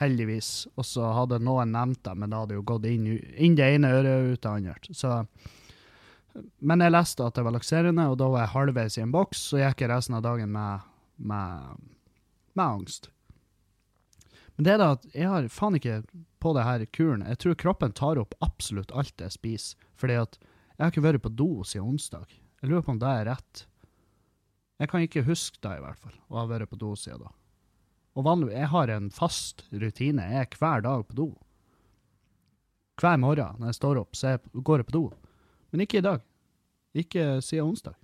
heldigvis, og så hadde noen nevnt det, men det hadde jo gått inn, inn det ene øret og ut det andre. Så men jeg leste at det var lakserende, og da var jeg halvveis i en boks, så gikk jeg resten av dagen med, med, med angst. Men det er da at jeg har faen ikke på det her kuren Jeg tror kroppen tar opp absolutt alt jeg spiser. Fordi at jeg har ikke vært på do siden onsdag. Jeg lurer på om det er rett. Jeg kan ikke huske det, i hvert fall, å ha vært på do siden da. Og vanlig, jeg har en fast rutine. Jeg er hver dag på do. Hver morgen når jeg står opp, så jeg går jeg på do. Men ikke i dag. Ikke siden onsdag.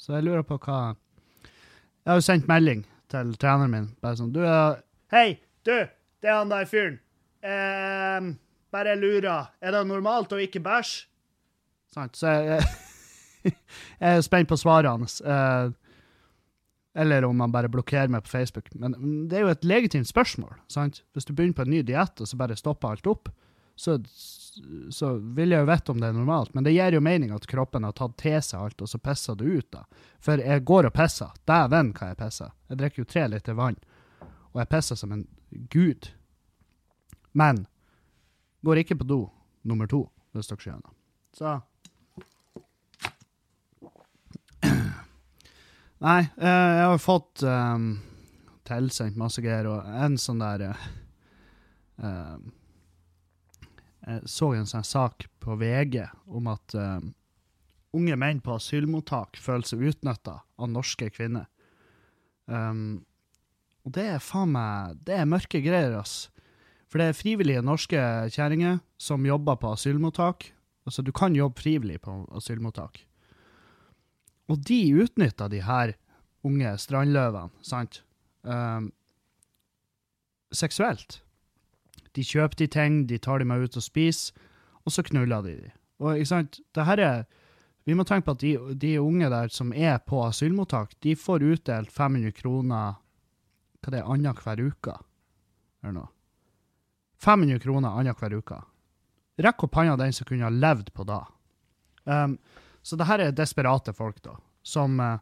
Så jeg lurer på hva Jeg har jo sendt melding til treneren min. Bare sånn Du, er hei! Du, det er han der fyren. Eh, bare lurer. Er det normalt å ikke bæsje? Sant. Så jeg, jeg er spent på svaret hans. Eh, eller om han bare blokkerer meg på Facebook. Men det er jo et legitimt spørsmål. sant? Hvis du begynner på en ny diett, og så bare stopper alt opp, så, så vil jeg jo vite om det er normalt. Men det gir jo mening at kroppen har tatt til seg alt, og så pisser det ut, da. For jeg går og pisser. Dæven hva jeg pisser. Jeg drikker jo tre liter vann, og jeg pisser som en gud. Men går ikke på do nummer to, hvis dere skjønner. Så Nei, eh, jeg har fått um, tilsendt masse greier, og en sånn der uh, Jeg så en sånn sak på VG om at uh, unge menn på asylmottak føler seg utnytta av norske kvinner. Um, og det er faen meg Det er mørke greier, ass. For det er frivillige norske kjerringer som jobber på asylmottak. Altså, du kan jobbe frivillig på asylmottak. Og de utnytta de her unge strandløvene, sant, um, seksuelt. De kjøper de ting, de tar de med ut og spiser, og så knuller de de. Og ikke sant, det her er Vi må tenke på at de, de unge der som er på asylmottak, de får utdelt 500 kroner hva det er, annenhver uke. Eller noe. 500 kroner annenhver uke. Rekk opp hånda den som kunne ha levd på da. Um, så det her er desperate folk, da, som uh,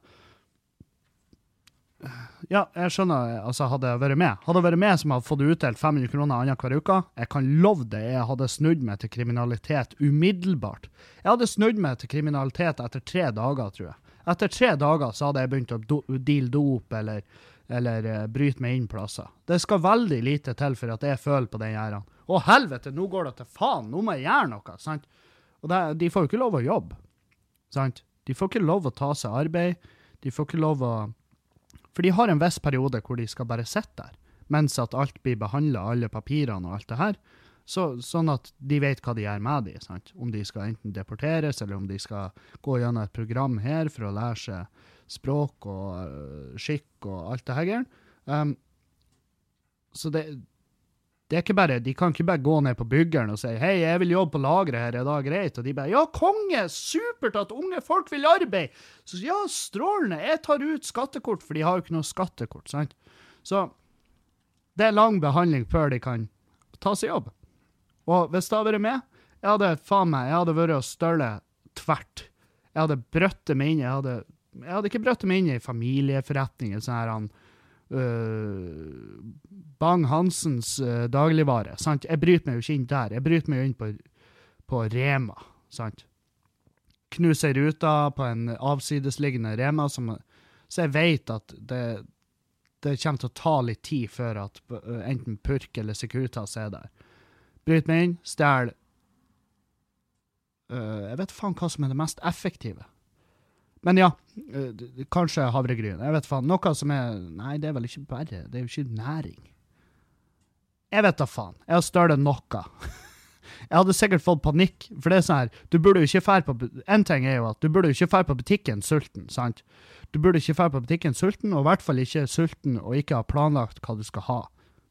Ja, jeg skjønner, altså, hadde jeg vært med. Hadde jeg vært med som hadde fått utdelt 500 kroner annenhver uke, jeg kan love det, jeg hadde snudd meg til kriminalitet umiddelbart. Jeg hadde snudd meg til kriminalitet etter tre dager, tror jeg. Etter tre dager så hadde jeg begynt å do, deale dop eller, eller uh, bryte meg inn plasser. Det skal veldig lite til for at jeg føler på den gjerden. Å, helvete, nå går det til faen, nå må jeg gjøre noe, sant? Og det, de får jo ikke lov å jobbe. Sant? De får ikke lov å ta seg arbeid. De får ikke lov å For de har en viss periode hvor de skal bare sitte der, mens at alt blir behandla, alle papirene og alt det her. Så, sånn at de vet hva de gjør med de, sant? Om de skal enten deporteres, eller om de skal gå gjennom et program her for å lære seg språk og uh, skikk og alt det her. Um, så det, det er ikke bare, De kan ikke bare gå ned på byggeren og si 'hei, jeg vil jobbe på lageret her, er det greit?' Og de bare 'ja, konge, supert at unge folk vil arbeide'. Så ja, strålende, jeg tar ut skattekort, for de har jo ikke noe skattekort. sant? Så det er lang behandling før de kan ta seg jobb. Og hvis det hadde vært med, jeg hadde faen meg, jeg hadde vært og støle tvert. Jeg hadde brøtt meg inn, jeg hadde, jeg hadde ikke brøtt meg inn i familieforretninger, sånn her han Uh, Bang-Hansens uh, dagligvare. sant? Jeg bryter meg jo ikke inn der. Jeg bryter meg jo inn på, på Rema. sant? Knuser ruta på en avsidesliggende Rema, som, så jeg vet at det, det kommer til å ta litt tid før at uh, enten Purk eller Securitas er der. Bryter meg inn, stjeler Jeg vet faen hva som er det mest effektive. Men ja, uh, kanskje havregryn. Jeg vet faen. Noe som er Nei, det er vel ikke bare Det er jo ikke næring. Jeg vet da faen. Jeg har stjålet noe. jeg hadde sikkert fått panikk, for det er sånn her Du burde jo ikke fære på En ting er jo at du burde jo ikke fære på butikken sulten, sant? Du burde ikke fære på butikken sulten, og i hvert fall ikke sulten og ikke ha planlagt hva du skal ha.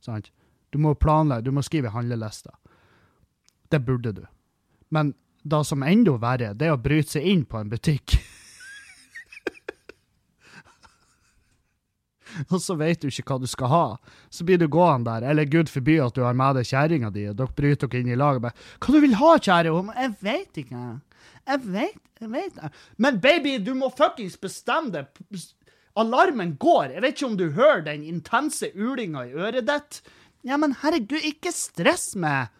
sant? Du må planlegge, du må skrive handlelista. Det burde du. Men det som enda verre, det er å bryte seg inn på en butikk. og så vet du ikke hva du skal ha. Så blir du gående der, eller gud forby at du har med deg kjerringa di, og dere bryter dere inn i lag og bare 'Hva du vil ha, kjære?' Og, 'Jeg vet ikke. Jeg vet, jeg veit Men baby, du må fuckings bestemme det. Alarmen går. Jeg vet ikke om du hører den intense ulinga i øret ditt. Ja, men herregud, ikke stress meg.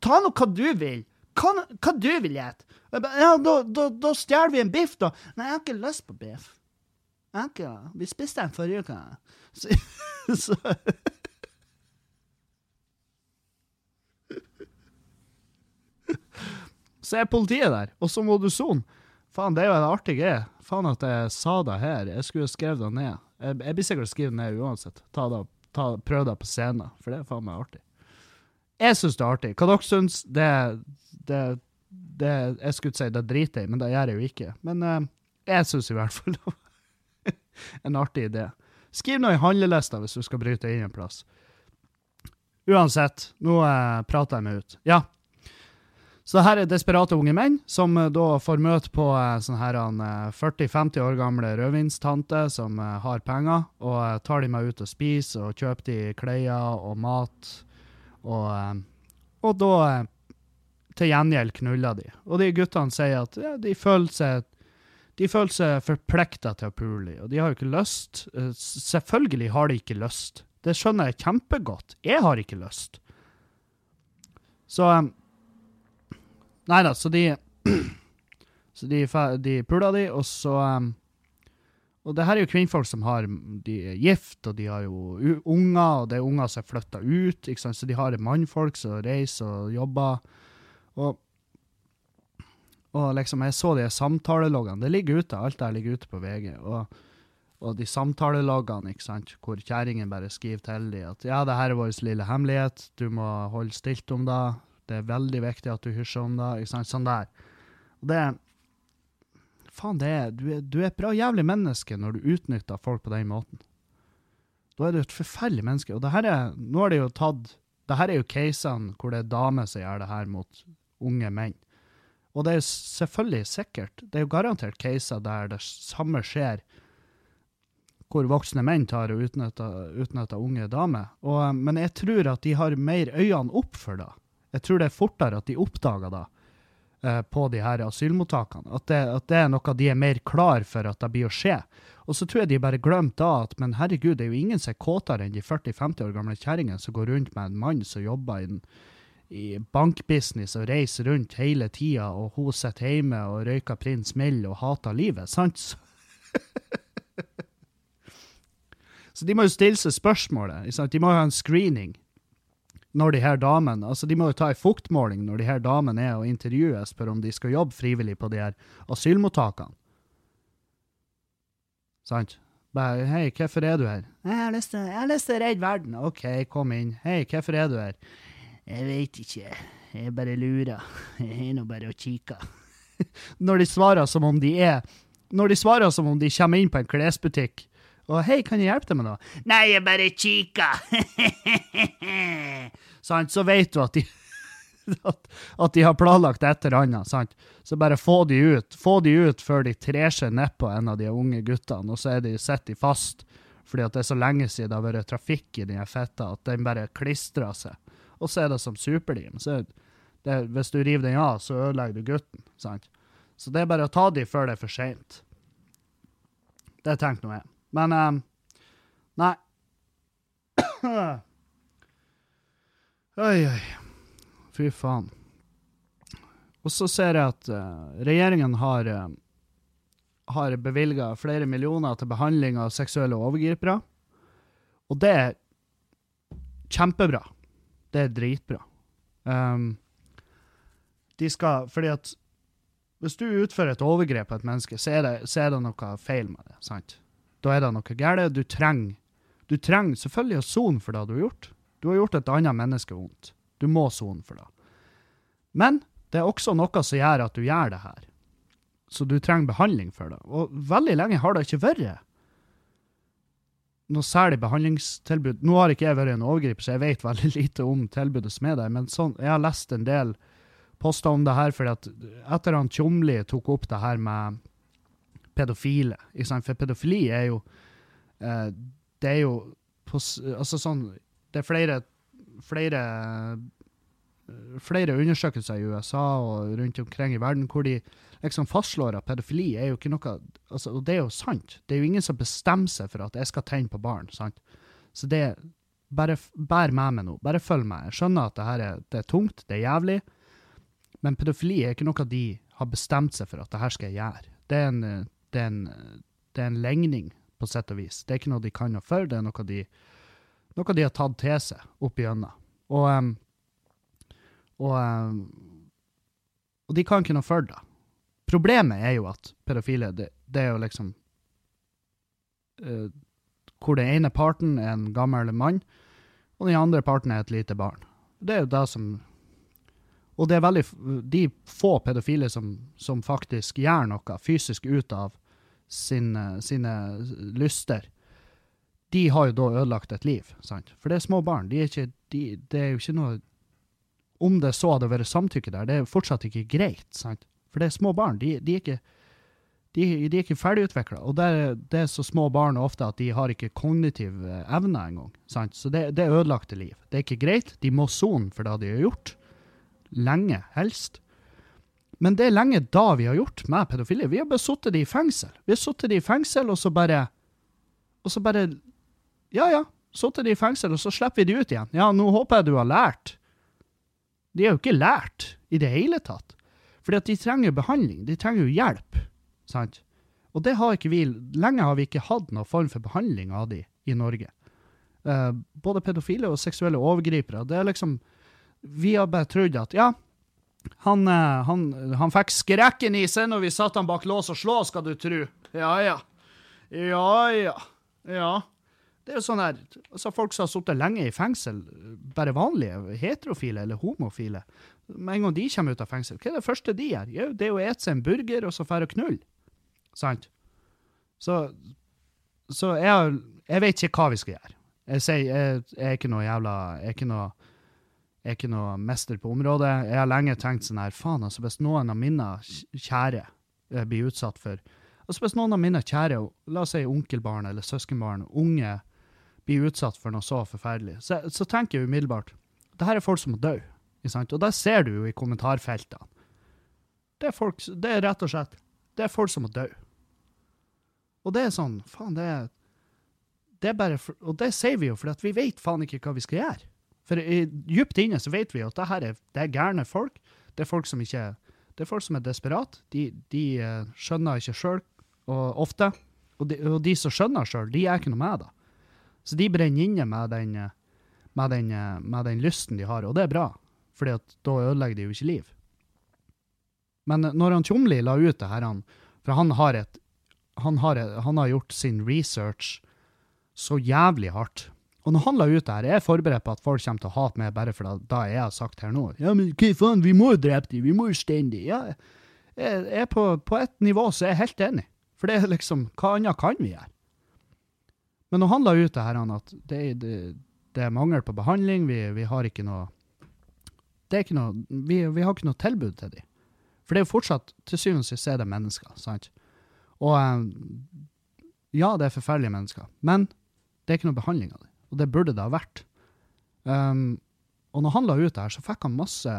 Ta nå hva du vil. Hva, hva du vil gjette. Ja, da, da, da stjeler vi en biff, da. Nei, jeg har ikke lyst på biff. Jeg Vi spiste den forrige uke. Så, så Så er politiet der, og så må du sone. Faen, det er jo en artig greie. Faen at jeg sa det her. Jeg skulle skrevet det ned. Jeg, jeg blir sikkert skrevet ned uansett. Ta det, ta, prøv det på scenen, for det er faen meg artig. Jeg syns det er artig. Hva dere syns, det, det, det Jeg skulle si det driter jeg i, men det gjør jeg jo ikke. Men uh, jeg syns i hvert fall det en artig idé. Skriv noe i handlelista hvis du skal bryte inn en plass. Uansett, nå eh, prater jeg meg ut. Ja. Så her er desperate unge menn som eh, da får møte på eh, sånn her eh, 40-50 år gamle rødvinstante som eh, har penger, og eh, tar de meg ut og spiser og kjøper de klær og mat. Og, og da til gjengjeld knuller de. Og de guttene sier at ja, de føler seg de føler seg forplikta til å pule og de har jo ikke lyst. Eh, Selvfølgelig har de ikke lyst. Det skjønner jeg kjempegodt. Jeg har ikke lyst. Så Nei da, så de Så de, de puler de, og så Og det her er jo kvinnfolk som har De er gift, og de har jo unger, og det er unger som er flytta ut, ikke sant? så de har mannfolk som reiser og jobber. Og og liksom, jeg så de samtaleloggene. Det ligger ute, alt der ligger ute på VG. Og, og de samtaleloggene, ikke sant, hvor kjerringen bare skriver til dem at ja, det her er vår lille hemmelighet, du må holde stilt om det, det er veldig viktig at du hysjer om det, ikke sant, sånn der. Og det Faen, det er, du, er, du er et bra jævlig menneske når du utnytter folk på den måten. Da er du et forferdelig menneske. Og det her er, nå har de jo tatt, det her er jo casene hvor det er damer som gjør det her mot unge menn. Og det er jo selvfølgelig sikkert, det er jo garantert caser der det samme skjer, hvor voksne menn tar og utnytter, unge damer. Eh, men jeg tror at de har mer øynene opp for det. Jeg tror det er fortere at de oppdager det eh, på de her asylmottakene. At det, at det er noe de er mer klar for at det blir å skje. Og så tror jeg de bare glemte da at men herregud, det er jo ingen som er kåtere enn de 40-50 år gamle kjerringene som går rundt med en mann som jobber i den i bankbusiness og reiser rundt hele tida, og hun sitter hjemme og røyker Prins Mild og hater livet, sant? Så, så de må jo stille seg spørsmålet. sant? De må jo ha en screening når de her damene altså De må jo ta en fuktmåling når de her damene er og intervjues, spør om de skal jobbe frivillig på de her asylmottakene. Sant? Bare, hei, hvorfor er du her? Jeg har lyst til å redde verden. OK, kom inn. Hei, hvorfor er du her? Jeg veit ikke. Jeg bare lurer. Jeg er nå bare og kikker. Når de svarer som om de er Når de svarer som om de kommer inn på en klesbutikk og 'Hei, kan jeg hjelpe deg med noe?' 'Nei, jeg bare kikker'. sant? Så vet du at de at, at de har planlagt et eller annet. sant? Så bare få de ut Få de ut før de trer seg nedpå en av de unge guttene, og så er de, sitter de fast fordi at det er så lenge siden det har vært trafikk i den fetta at den bare klistrer seg og så er det som superlim. Hvis du river den av, så ødelegger du gutten. sant? Så det er bare å ta de før det er for seint. Det tenkte nå jeg. Men um, Nei. Oi, oi. Fy faen. Og så ser jeg at uh, regjeringen har, uh, har bevilga flere millioner til behandling av seksuelle overgripere. Og det er kjempebra. Det er dritbra. Um, de skal Fordi at hvis du utfører et overgrep på et menneske, så er det, så er det noe feil med det. sant? Da er det noe galt. Du trenger du trenger selvfølgelig å sone for det du har gjort. Du har gjort et annet menneske vondt. Du må sone for det. Men det er også noe som gjør at du gjør det her. Så du trenger behandling for det. Og veldig lenge har det ikke vært noe særlig behandlingstilbud. Nå har ikke jeg vært en overgriper, så jeg vet veldig lite om tilbudet som er der, men sånn, jeg har lest en del poster om det her, fordi at etter han Tjomli tok opp det her med pedofile, for pedofili er jo eh, Det er jo på, Altså sånn Det er flere flere flere undersøkelser i USA og rundt omkring i verden hvor de liksom fastslår at pedofili er jo ikke noe altså, Og det er jo sant. Det er jo ingen som bestemmer seg for at jeg skal tenne på barn. sant? Så det Bare bær med meg nå. Bare følg meg. Jeg skjønner at det her er, det er tungt, det er jævlig, men pedofili er ikke noe de har bestemt seg for at det her skal jeg gjøre. Det er en, det er en, det er en legning, på sett og vis. Det er ikke noe de kan noe for, det er noe de, noe de har tatt til seg opp igjennom. Og, em, og, em, og de kan ikke noe for det. Problemet er jo at pedofile, det, det er jo liksom uh, Hvor den ene parten er en gammel mann, og den andre parten er et lite barn. Det er jo det som Og det er veldig de få pedofile som, som faktisk gjør noe fysisk ut av sine, sine lyster, de har jo da ødelagt et liv, sant? For det er små barn. De er ikke, de, det er jo ikke noe Om det så hadde vært samtykke der, det er jo fortsatt ikke greit, sant? For det er små barn. De, de er ikke de, ikke ferdigutvikla, og det er, det er så små barn ofte at de har ikke kognitiv evner evne engang. sant? Så det, det er ødelagte liv. Det er ikke greit. De må sone for det de har gjort. lenge, helst. Men det er lenge da vi har gjort med pedofile. Vi har bare sittet de i fengsel. Vi har sittet de i fengsel, og så bare Og så bare Ja, ja. Sittet de i fengsel, og så slipper vi de ut igjen. Ja, nå håper jeg du har lært. De har jo ikke lært i det hele tatt. Fordi at de trenger behandling. De trenger jo hjelp. Sant? Og det har ikke vi Lenge har vi ikke hatt noen form for behandling av de i Norge. Eh, både pedofile og seksuelle overgripere. Det er liksom Vi har bare trodd at ja, han, eh, han, han fikk skrekken i seg når vi satte han bak lås og slå, skal du tru. Ja ja. Ja ja. Ja. Det er jo sånn her, altså Folk som har sittet lenge i fengsel, bare vanlige, heterofile eller homofile, med en gang de kommer ut av fengsel, hva er det første de gjør? Jo, det er å ete seg en burger og så dra og knulle. Sant? Så, så jeg, jeg, vet ikke hva vi skal gjøre. Jeg sier jeg, jeg er ikke noe jævla Jeg er ikke noe, jeg er ikke noe mester på området. Jeg har lenge tenkt sånn her, faen, altså, hvis noen av mine kjære eh, blir utsatt for Altså Hvis noen av mine kjære, la oss si onkelbarn eller søskenbarn, unge, blir utsatt for noe så forferdelig, så, så tenker jeg umiddelbart det her er folk som må dø. Og det ser du jo i kommentarfeltene. Det er, folk, det er rett og slett det er folk som må dø. Og det er sånn Faen, det er, det er bare for, Og det sier vi jo at vi vet faen ikke hva vi skal gjøre. For i, dypt inne så vet vi jo at det her er, det er gærne folk. Det er folk som ikke Det er folk som er desperate. De, de uh, skjønner ikke sjøl, ofte. Og de, og de som skjønner sjøl, de er ikke noe med det. Så de brenner inne med den, med, den, med den, lysten de har, og det er bra, for da ødelegger de jo ikke liv. Men når han Tjomli la ut det her, for han har, et, han, har han har gjort sin research så jævlig hardt. Og når han la ut det her, jeg er forberedt på at folk kommer til å hate meg bare for det, jeg har sagt her nå. Ja, men hva faen, vi må jo drepe dem, vi må jo steine dem. Ja, jeg er på, på et nivå så er jeg helt enig. For det er liksom, hva annet kan vi gjøre? Men når han la ut det her, at det, det, det er mangel på behandling, vi, vi, har ikke noe ikke noe, vi, vi har ikke noe tilbud til dem. For det er jo fortsatt, til syvende og sist er det mennesker, sant? Og eh, ja, det er forferdelige mennesker, men det er ikke noe behandling av dem. Og det burde det ha vært. Um, og når han la ut det her, så fikk han masse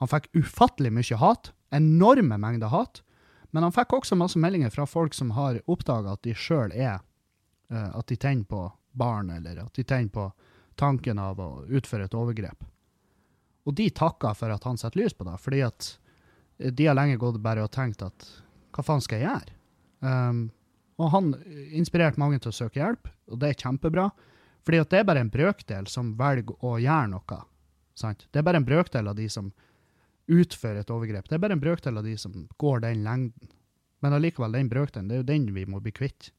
Han fikk ufattelig mye hat. Enorme mengder hat. Men han fikk også masse meldinger fra folk som har oppdaga at de sjøl er At de tenner på barn, eller at de tenner på tanken av å utføre et overgrep. Og de takker for at han setter lys på det, fordi at de har lenge gått bare og tenkt at hva faen skal jeg gjøre? Um, og han inspirerte mange til å søke hjelp, og det er kjempebra. Fordi at det er bare en brøkdel som velger å gjøre noe. Sant? Det er bare en brøkdel av de som utfører et overgrep. Det er bare en brøkdel av de som går den lengden. Men allikevel, den brøkdelen, det er jo den vi må bli kvitt.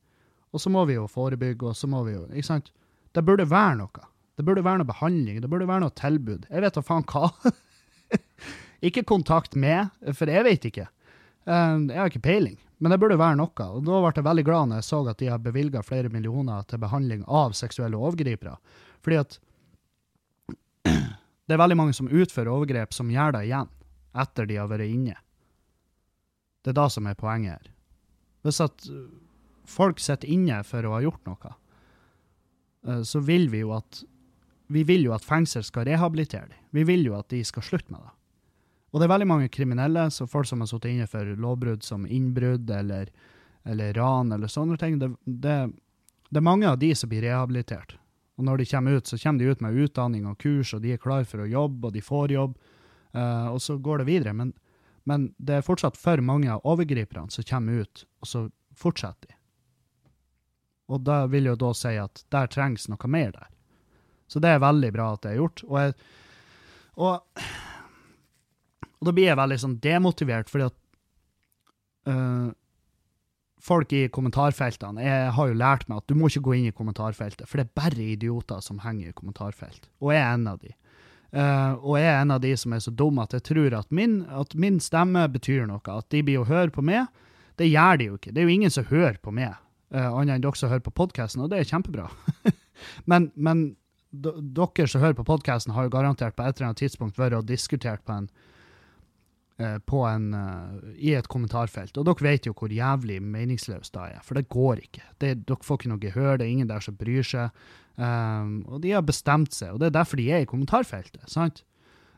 Og så må vi jo forebygge, og så må vi jo Ikke sant? Det burde være noe. Det burde være noe behandling, det burde være noe tilbud. Jeg vet da faen hva. ikke kontakt med, for jeg vet ikke. Eh, jeg har ikke peiling. Men det burde være noe. Og da ble jeg veldig glad når jeg så at de har bevilga flere millioner til behandling av seksuelle overgripere. Fordi at det er veldig mange som utfører overgrep, som gjør det igjen etter de har vært inne. Det er da som er poenget her. Hvis at folk sitter inne for å ha gjort noe, eh, så vil vi jo at vi vil jo at fengsel skal rehabilitere dem. Vi vil jo at de skal slutte med det. Og det er veldig mange kriminelle, så folk som har sittet inne for lovbrudd som innbrudd eller, eller, ran eller sånne ting. Det, det, det, er mange av de som blir rehabilitert. Og når de kommer ut, så kommer de ut med utdanning og kurs, og de er klar for å jobbe, og de får jobb. Uh, og så går det videre. Men, men, det er fortsatt for mange av overgriperne som kommer ut, og så fortsetter de. Og da vil jo da si at der trengs noe mer der. Så det er veldig bra at det er gjort. Og, jeg, og og da blir jeg veldig sånn demotivert, fordi at uh, folk i kommentarfeltene Jeg har jo lært meg at du må ikke gå inn i kommentarfeltet, for det er bare idioter som henger i kommentarfelt. Og jeg er en av de. Uh, og jeg er en av de som er så dum at jeg tror at min, at min stemme betyr noe. At de blir å høre på meg. Det gjør de jo ikke. Det er jo ingen som hører på meg, annet enn dere som hører på podkasten, og det er kjempebra. men, men dere som hører på podkasten, har jo garantert på et eller annet tidspunkt vært og diskutert på en Eh, på en, uh, i et kommentarfelt. Og dere vet jo hvor jævlig meningsløst det er, for det går ikke. Det, dere får ikke noe gehør, det er ingen der som bryr seg. Um, og de har bestemt seg, og det er derfor de er i kommentarfeltet. sant?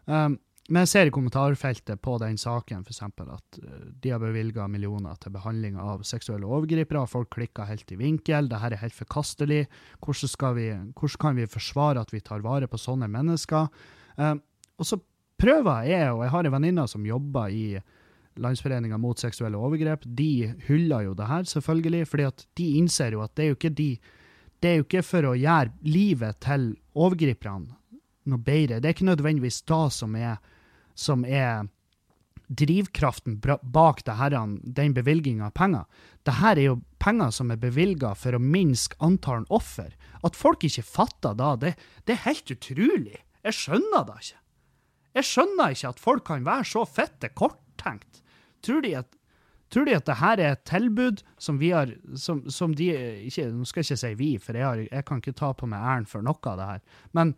Um, men jeg ser i kommentarfeltet på den saken eksempel, at uh, de har bevilga millioner til behandling av seksuelle overgripere. Folk klikker helt i vinkel. Dette er helt forkastelig. Hvordan, vi, hvordan, kan vi forsvare at vi tar vare på sånne mennesker? Eh, og så prøver jeg, og jeg har en venninne som jobber i Landsforeninga mot seksuelle overgrep. De hyller jo det her, selvfølgelig, fordi at de innser jo at det er jo ikke de det er jo ikke for å gjøre livet til overgriperne noe bedre. Det er ikke nødvendigvis da som er som er drivkraften bak her, den bevilginga av penger. Dette er jo penger som er bevilga for å minske antallet offer. At folk ikke fatter da, det, det, er helt utrolig. Jeg skjønner det ikke. Jeg skjønner ikke at folk kan være så fette korttenkt. Tror de at Tror de at dette er et tilbud som vi har som, som de ikke, Nå skal jeg ikke si vi, for jeg, har, jeg kan ikke ta på meg æren for noe av det her. Men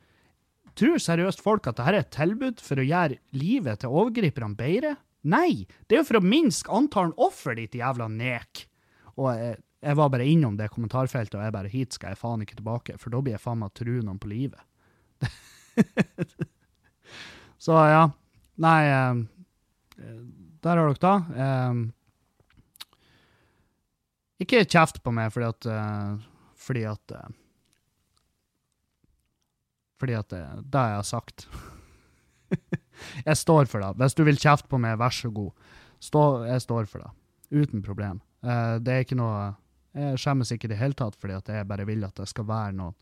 Tror seriøst folk at dette er et tilbud for å gjøre livet til overgriperne bedre? Nei, det er jo for å minske antallet offer, ditt jævla nek. Og jeg, jeg, var bare innom det kommentarfeltet, og jeg bare hit skal jeg faen ikke tilbake, for da blir jeg faen meg tru noen på livet. Så ja. Nei, eh, der har dere da. Eh, ikke kjeft på meg fordi at, fordi at fordi at det, det jeg har sagt. jeg står for det. Hvis du vil kjefte på meg, vær så god. Stå, jeg står for det. Uten problem. Uh, det er ikke noe Jeg skjemmes ikke i det hele tatt fordi at jeg bare vil at det skal være noe,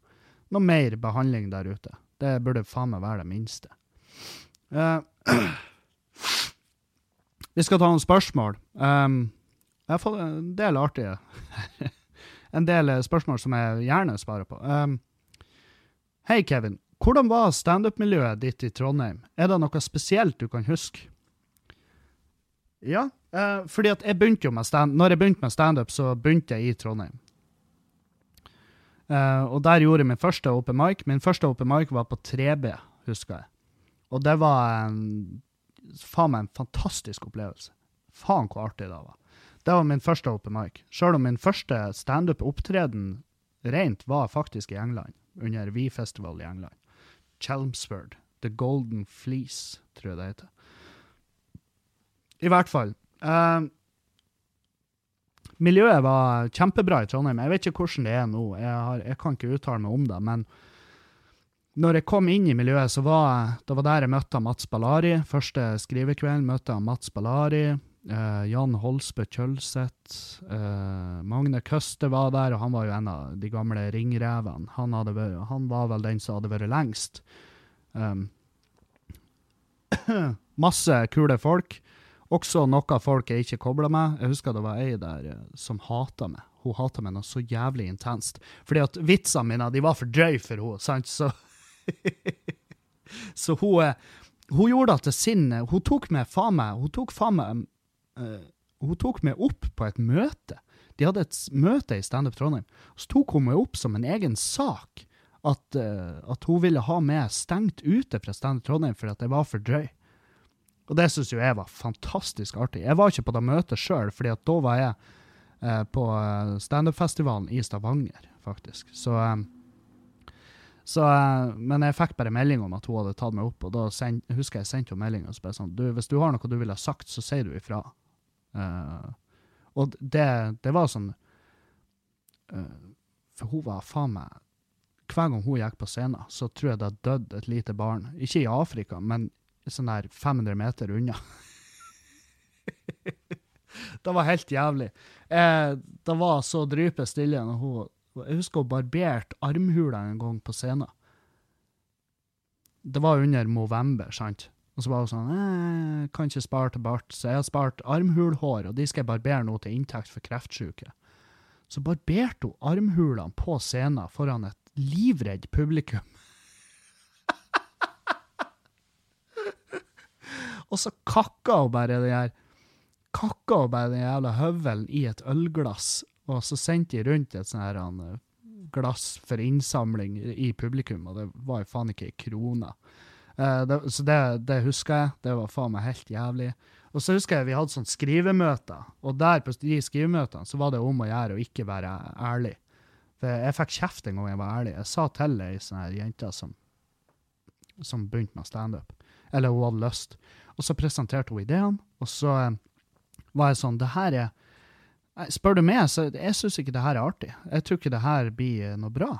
noe mer behandling der ute. Det burde faen meg være det minste. Uh, vi skal ta noen spørsmål. Um, jeg har fått en del artige En del spørsmål som jeg gjerne svarer på. Um, Hei, Kevin. Hvordan var standup-miljøet ditt i Trondheim? Er det noe spesielt du kan huske? Ja, eh, fordi at jeg begynte jo med stand Når jeg begynte med standup, så begynte jeg i Trondheim. Eh, og der gjorde jeg min første open mic. Min første open mic var på 3B, husker jeg. Og det var en, faen meg en fantastisk opplevelse. Faen hvor artig det var. Det var min første open mic. Sjøl om min første standup-opptreden rent var faktisk i England, under Vi-festival i England. Chelmsford. The Golden Fleece, tror jeg det heter. I hvert fall. Uh, miljøet var kjempebra i Trondheim. Jeg vet ikke hvordan det er nå, jeg, har, jeg kan ikke uttale meg om det. Men når jeg kom inn i miljøet, så var det var der jeg møtte Mats Ballari. Første skrivekvelden møtte jeg Mats Ballari. Uh, Jan Holsbø Kjølseth. Uh, Magne Køste var der, og han var jo en av de gamle ringrevene. Han, han var vel den som hadde vært lengst. Um, masse kule folk. Også noe folk jeg ikke kobla med. Jeg husker det var ei der uh, som hata meg. Hun hata meg noe så jævlig intenst. Fordi at vitsene mine de var for drøye for henne, sant? Så, så hun, hun gjorde det til sin Hun tok meg faen meg Hun tok faen meg hun tok meg opp på et møte. De hadde et møte i Standup Trondheim. Så tok hun meg opp som en egen sak. At, uh, at hun ville ha meg stengt ute fra Standup Trondheim fordi at jeg var for drøy. Og det syns jo jeg var fantastisk artig. Jeg var ikke på det møtet sjøl, for da var jeg uh, på standup-festivalen i Stavanger, faktisk. Så um, så, men jeg fikk bare melding om at hun hadde tatt meg opp, og da send, husker jeg sendte henne melding og spurte sånn du, Hvis du har noe du ville ha sagt, så sier du ifra. Uh, og det, det, var sånn uh, For hun var faen meg Hver gang hun gikk på scenen, så tror jeg det hadde dødd et lite barn. Ikke i Afrika, men sånn der 500 meter unna. det var helt jævlig. Uh, det var så drype stille når hun Jeg husker hun barberte armhula en gang på scenen. Det var under Movember, sant? Og så var hun sånn jeg kan ikke spare til bart, så jeg har spart armhulhår, og de skal jeg barbere nå til inntekt for kreftsyke. Så barberte hun armhulene på scenen foran et livredd publikum. og så kakka hun bare det her kakka hun bare den jævla høvelen i et ølglass, og så sendte de rundt et sånt her eh, glass for innsamling i publikum, og det var jo faen ikke ei krone. Uh, det, så det, det, husker jeg. Det var faen meg helt jævlig. Og så husker jeg vi hadde sånn skrivemøter, og der på de skrivemøtene så var det om å gjøre å ikke være ærlig. For jeg fikk kjeft en gang jeg var ærlig. Jeg sa til ei sånn jente som, som begynte med standup. eller hun hadde lyst. Og så presenterte hun ideene, og så eh, var jeg sånn Det her er Spør du meg, så jeg syns ikke det her er artig. Jeg tror ikke det her blir eh, noe bra.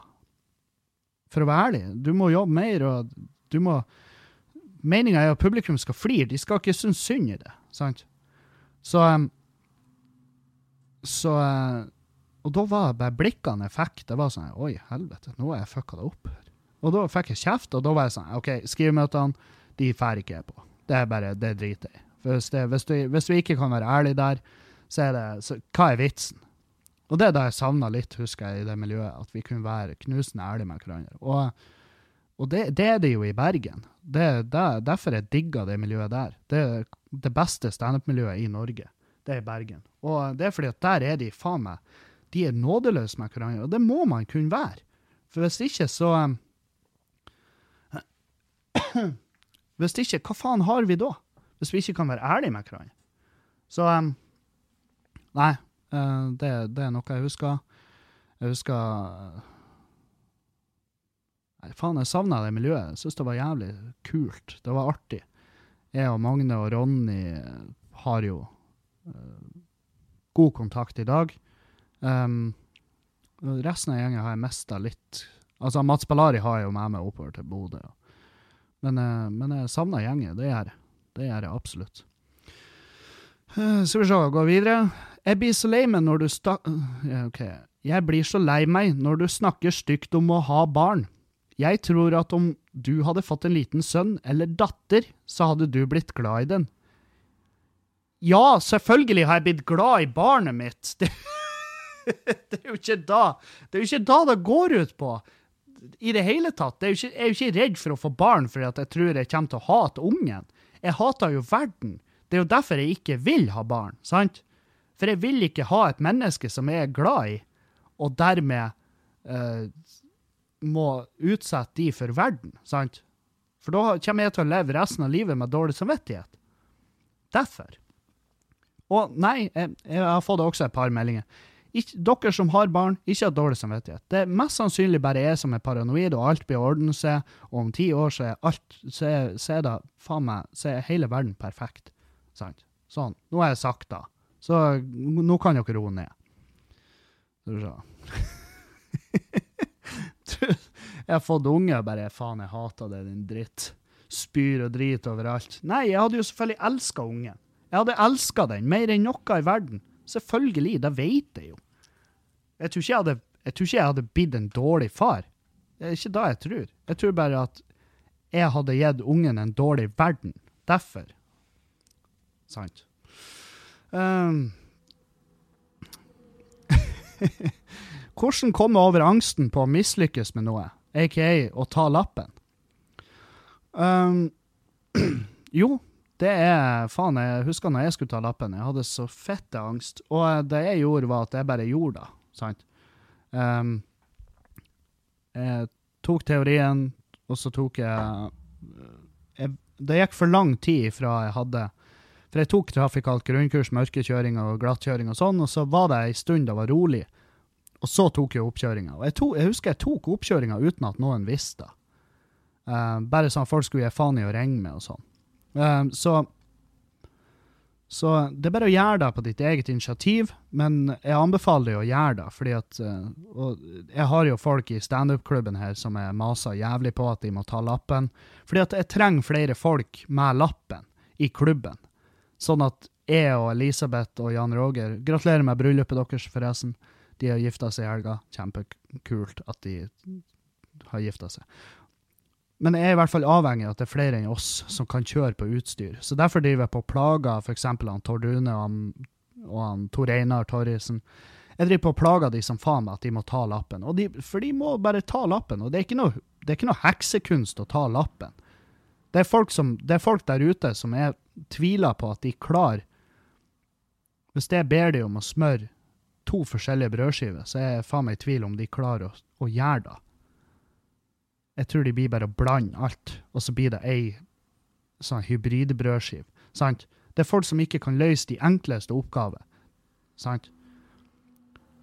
For å være ærlig. Du må jobbe mer, og du må Meninga er at publikum skal flire, de skal ikke synes synd i det. sant? Så um, Så uh, Og da var bare blikkene jeg fikk, det var sånn Oi, helvete, nå har jeg fucka det opp. Og da fikk jeg kjeft, og da var jeg sånn OK, skrivemøtene, de drar ikke jeg på. Det er bare, det driter jeg i. Hvis, hvis, hvis du ikke kan være ærlig der, så er det så, Hva er vitsen? Og det er da jeg savna litt, husker jeg, i det miljøet, at vi kunne være knusende ærlige med hverandre. Og og det, det, er det jo i Bergen. Det, det, derfor jeg digga det miljøet der. Det er det beste standup-miljøet i Norge. Det er Bergen. Og det er fordi at der er de faen meg De er nådeløse med hverandre, og det må man kunne være. For hvis ikke, så Hvis ikke, hva faen har vi da? Hvis vi ikke kan være ærlige med hverandre. Så Nei, uh, det, det er noe jeg husker. Jeg husker faen, jeg savna det miljøet. Jeg syns det var jævlig kult. Det var artig. Jeg og Magne og Ronny har jo uh, god kontakt i dag. Um, resten av gjengen har jeg mista litt. Altså, Mats Ballari har jeg jo med meg oppover til Bodø. Men, uh, men jeg savner gjengen. Det gjør jeg. Det gjør jeg absolutt. Uh, skal vi se, gå videre. Jeg blir så lei meg når du sta... OK. Jeg blir så lei meg når du snakker stygt om å ha barn. Jeg tror at om du hadde fått en liten sønn eller datter, så hadde du blitt glad i den. Ja, selvfølgelig har jeg blitt glad i barnet mitt. Det, det er jo ikke da Det er jo ikke da det går ut på. I det hele tatt. Er ikke, jeg er jo ikke redd for å få barn fordi jeg tror jeg kommer til å hate ungen. Jeg hater jo verden. Det er jo derfor jeg ikke vil ha barn, sant? For jeg vil ikke ha et menneske som jeg er glad i, og dermed uh, må utsette de for verden, sant? For da kommer jeg til å leve resten av livet med dårlig samvittighet. Derfor. Og nei, jeg, jeg har fått også et par meldinger. Ikke, dere som har barn, ikke har dårlig samvittighet. Det er mest sannsynlig bare jeg som er paranoid, og alt blir ordnet seg, og om ti år så er alt så er, så er det faen meg så er hele verden perfekt. Sant? Sånn. Nå har jeg sagt det. Så nå kan dere roe ned. Skal vi se. jeg har fått unge og bare faen, jeg hater det, din dritt. Spyr og drit overalt. Nei, jeg hadde jo selvfølgelig elska ungen. Jeg hadde elska den mer enn noe i verden. Selvfølgelig, det vet jeg jo. Jeg tror ikke jeg hadde, jeg tror ikke jeg hadde blitt en dårlig far. Det er ikke det jeg tror. Jeg tror bare at jeg hadde gitt ungen en dårlig verden. Derfor. Sant. Um. Hvordan komme over angsten på å mislykkes med noe, aka å ta lappen? Um, jo, det er Faen, jeg husker når jeg skulle ta lappen. Jeg hadde så fette angst. Og det jeg gjorde, var at jeg bare gjorde det. Sant? Um, jeg tok teorien, og så tok jeg, jeg Det gikk for lang tid fra jeg hadde For jeg tok trafikalt grunnkurs, mørkekjøring og glattkjøring og sånn, og så var det ei stund det var rolig. Og så tok jeg oppkjøringa. Og jeg, to, jeg, husker jeg tok oppkjøringa uten at noen visste. Uh, bare sånn at folk skulle gi faen i å ringe med og sånn. Uh, så, så det er bare å gjøre det på ditt eget initiativ, men jeg anbefaler deg å gjøre det. fordi at, uh, Jeg har jo folk i standup-klubben her som er maser jævlig på at de må ta lappen. Fordi at jeg trenger flere folk med lappen i klubben. Sånn at jeg og Elisabeth og Jan Roger Gratulerer med bryllupet deres, forresten. De har gifta seg i helga. Kjempekult at de har gifta seg. Men jeg er i hvert fall avhengig av at det er flere enn oss som kan kjøre på utstyr. Så derfor driver jeg på plager f.eks. Tord Rune og han, og han Tor Einar Torrisen. Jeg driver på og plager de som faen meg at de må ta lappen. De, for de må bare ta lappen. Og det er noe, det er ikke noe heksekunst å ta lappen. Det er, folk som, det er folk der ute som jeg tviler på at de klarer Hvis jeg ber de om å smøre to forskjellige brødskiver, så er jeg faen meg i tvil om de klarer å, å gjøre det. Jeg tror de blir bare å blande alt, og så blir det ei sånn hybridbrødskive. Sant? Det er folk som ikke kan løse de enkleste oppgaver. Sant?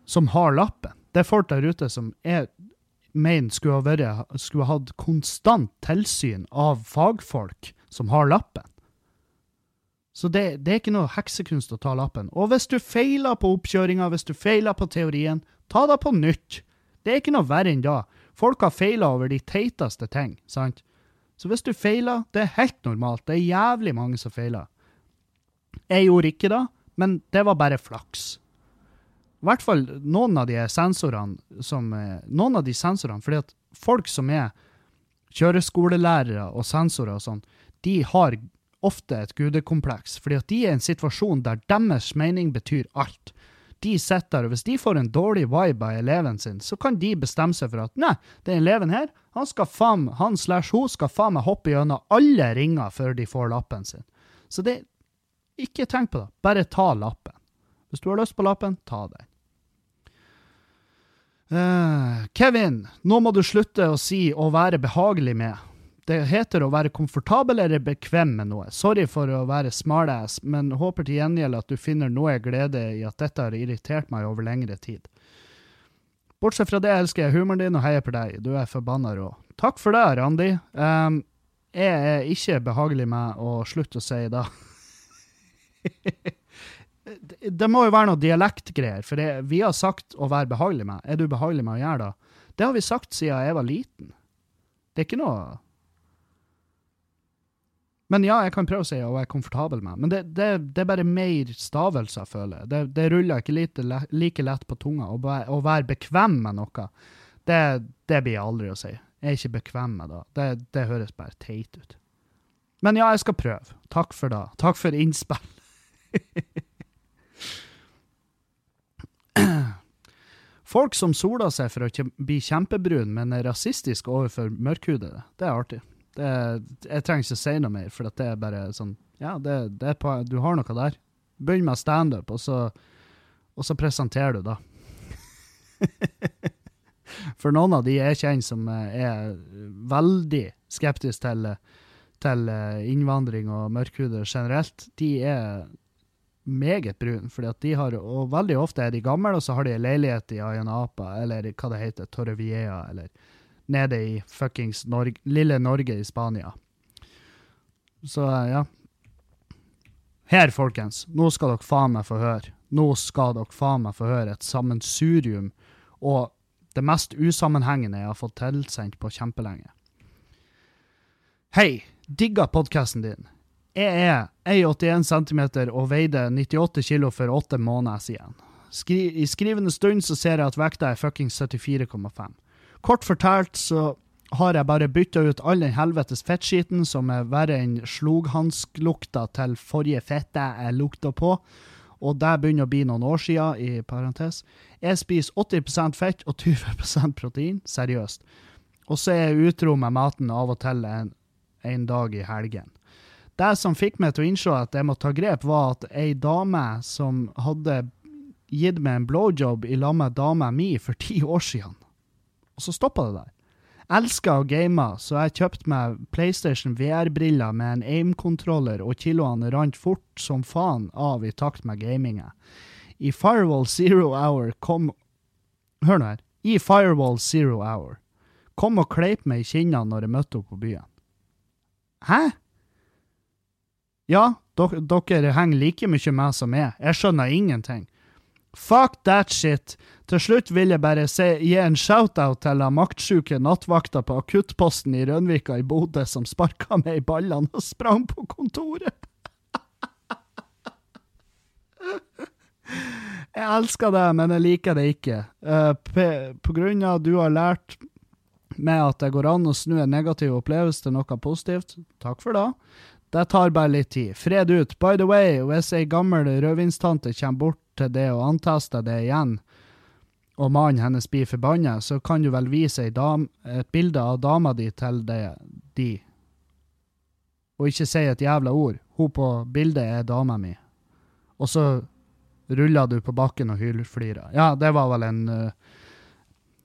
Som har lappen. Det er folk der ute som jeg mener skulle ha, vært, skulle ha hatt konstant tilsyn av fagfolk som har lappen. Så det, det, er ikke noe heksekunst å ta lappen. Og hvis du feiler på oppkjøringa, hvis du feiler på teorien, ta det på nytt. Det er ikke noe verre enn da. Folk har feila over de teiteste ting, sant? Så hvis du feiler, det er helt normalt. Det er jævlig mange som feiler. Jeg gjorde ikke det, men det var bare flaks. I hvert fall noen av de sensorene som Noen av de sensorene, fordi at folk som er kjøreskolelærere og sensorer og sånn, de har ofte et gudekompleks, fordi at de er i en situasjon der deres mening betyr alt. De sitter der, og hvis de får en dårlig vibe av eleven sin, så kan de bestemme seg for at nei, den eleven her, han skal faen, han slash hun skal faen meg hoppe gjennom alle ringer før de får lappen sin. Så det, ikke tenk på det, bare ta lappen. Hvis du har lyst på lappen, ta den. Uh, Kevin, nå må du slutte å si 'å være behagelig med'. Det heter å være komfortabel eller bekvem med noe. Sorry for å være smartass, men håper til gjengjeld at du finner noe glede i at dette har irritert meg over lengre tid. Bortsett fra det elsker jeg humoren din og heier på deg. Du er forbanna rå. Takk for det, Randi. Um, jeg er ikke behagelig med å slutte å si det. det må jo være noe dialektgreier, for det, vi har sagt å være behagelig med. Er du behagelig med å gjøre det? Det har vi sagt siden jeg var liten. Det er ikke noe Men ja, jeg kan prøve å si å være komfortabel med. Men det, det, det er bare mer stavelser, føler jeg. Det, det ruller ikke like, like, lett på tunga. Å, å være bekvem med noe, det, blir jeg aldri å si. Jeg er ikke bekvem med det. Det høres bare teit ut. Men ja, jeg skal prøve. Takk for det. Takk for innspill. Folk som soler seg for å bli kjempebrun, men er rasistisk overfor mørkhudede, det er artig. Er, jeg trenger ikke si noe mer, for det er bare sånn Ja, det, det på, du har noe der. Begynn med standup, og, så, og så presenterer du, da. for noen av de jeg kjenner som er veldig skeptiske til, til innvandring og mørkhuder generelt, de er meget brun, fordi at de har, og veldig ofte er de gamle, og så har de en leilighet i Ayanapa, eller hva det heter, Torrevieja, eller nede i fuckings Norge, lille Norge i Spania. Så ja. Her, folkens, nå skal dere faen meg få høre. Nå skal dere faen meg få høre et sammensurium og det mest usammenhengende jeg har fått tilsendt på kjempelenge. Hei, digga podkasten din. Jeg er 1,81 cm og veide 98 kg for åtte måneder siden. Skri I skrivende stund så ser jeg at vekta er fuckings 74,5. Kort fortalt så har jeg bare bytta ut all den helvetes fettskiten som er verre enn sloghansklukta til forrige fette jeg lukta på, og det begynner å bli noen år siden, i parentes. Jeg spiser 80% fett og 20% protein, seriøst. Og så er jeg utro med maten av og til en, en dag i helgen. Det som fikk meg til å innse at jeg må ta grep, var at ei dame som hadde gitt meg en blowjob i lag med dama mi for ti år siden. Og så stoppa det der. Elsker å game, så jeg kjøpte meg PlayStation VR-briller med en aim-kontroller, og kiloene rant fort som faen av i takt med gaminga. I Firewall Zero Hour kom Hør nå her. I Firewall Zero Hour kom og kleip meg i kinnene når jeg møtte henne på byen. Hæ? Ja, dere henger like mye med som meg. Jeg skjønner ingenting. Fuck that shit. Til slutt vil jeg bare se, gi en shout-out til den maktsjuke nattvakta på akuttposten i Rønvika i Bodø som sparka meg i ballene og sprang på kontoret. jeg elsker det, men jeg liker det ikke. Uh, på grunn av at du har lært meg at det går an å snu en negativ opplevelse til noe positivt. Takk for det. Det tar bare litt tid. Fred ut. By the way, hvis ei gammel rødvinstante kommer bort til det og antaster det igjen, og mannen hennes blir forbanna, så kan du vel vise dam, et bilde av dama di til det, de. Og ikke si et jævla ord. Hun på bildet er dama mi. Og så ruller du på bakken og hylflirer. Ja, det var vel en uh,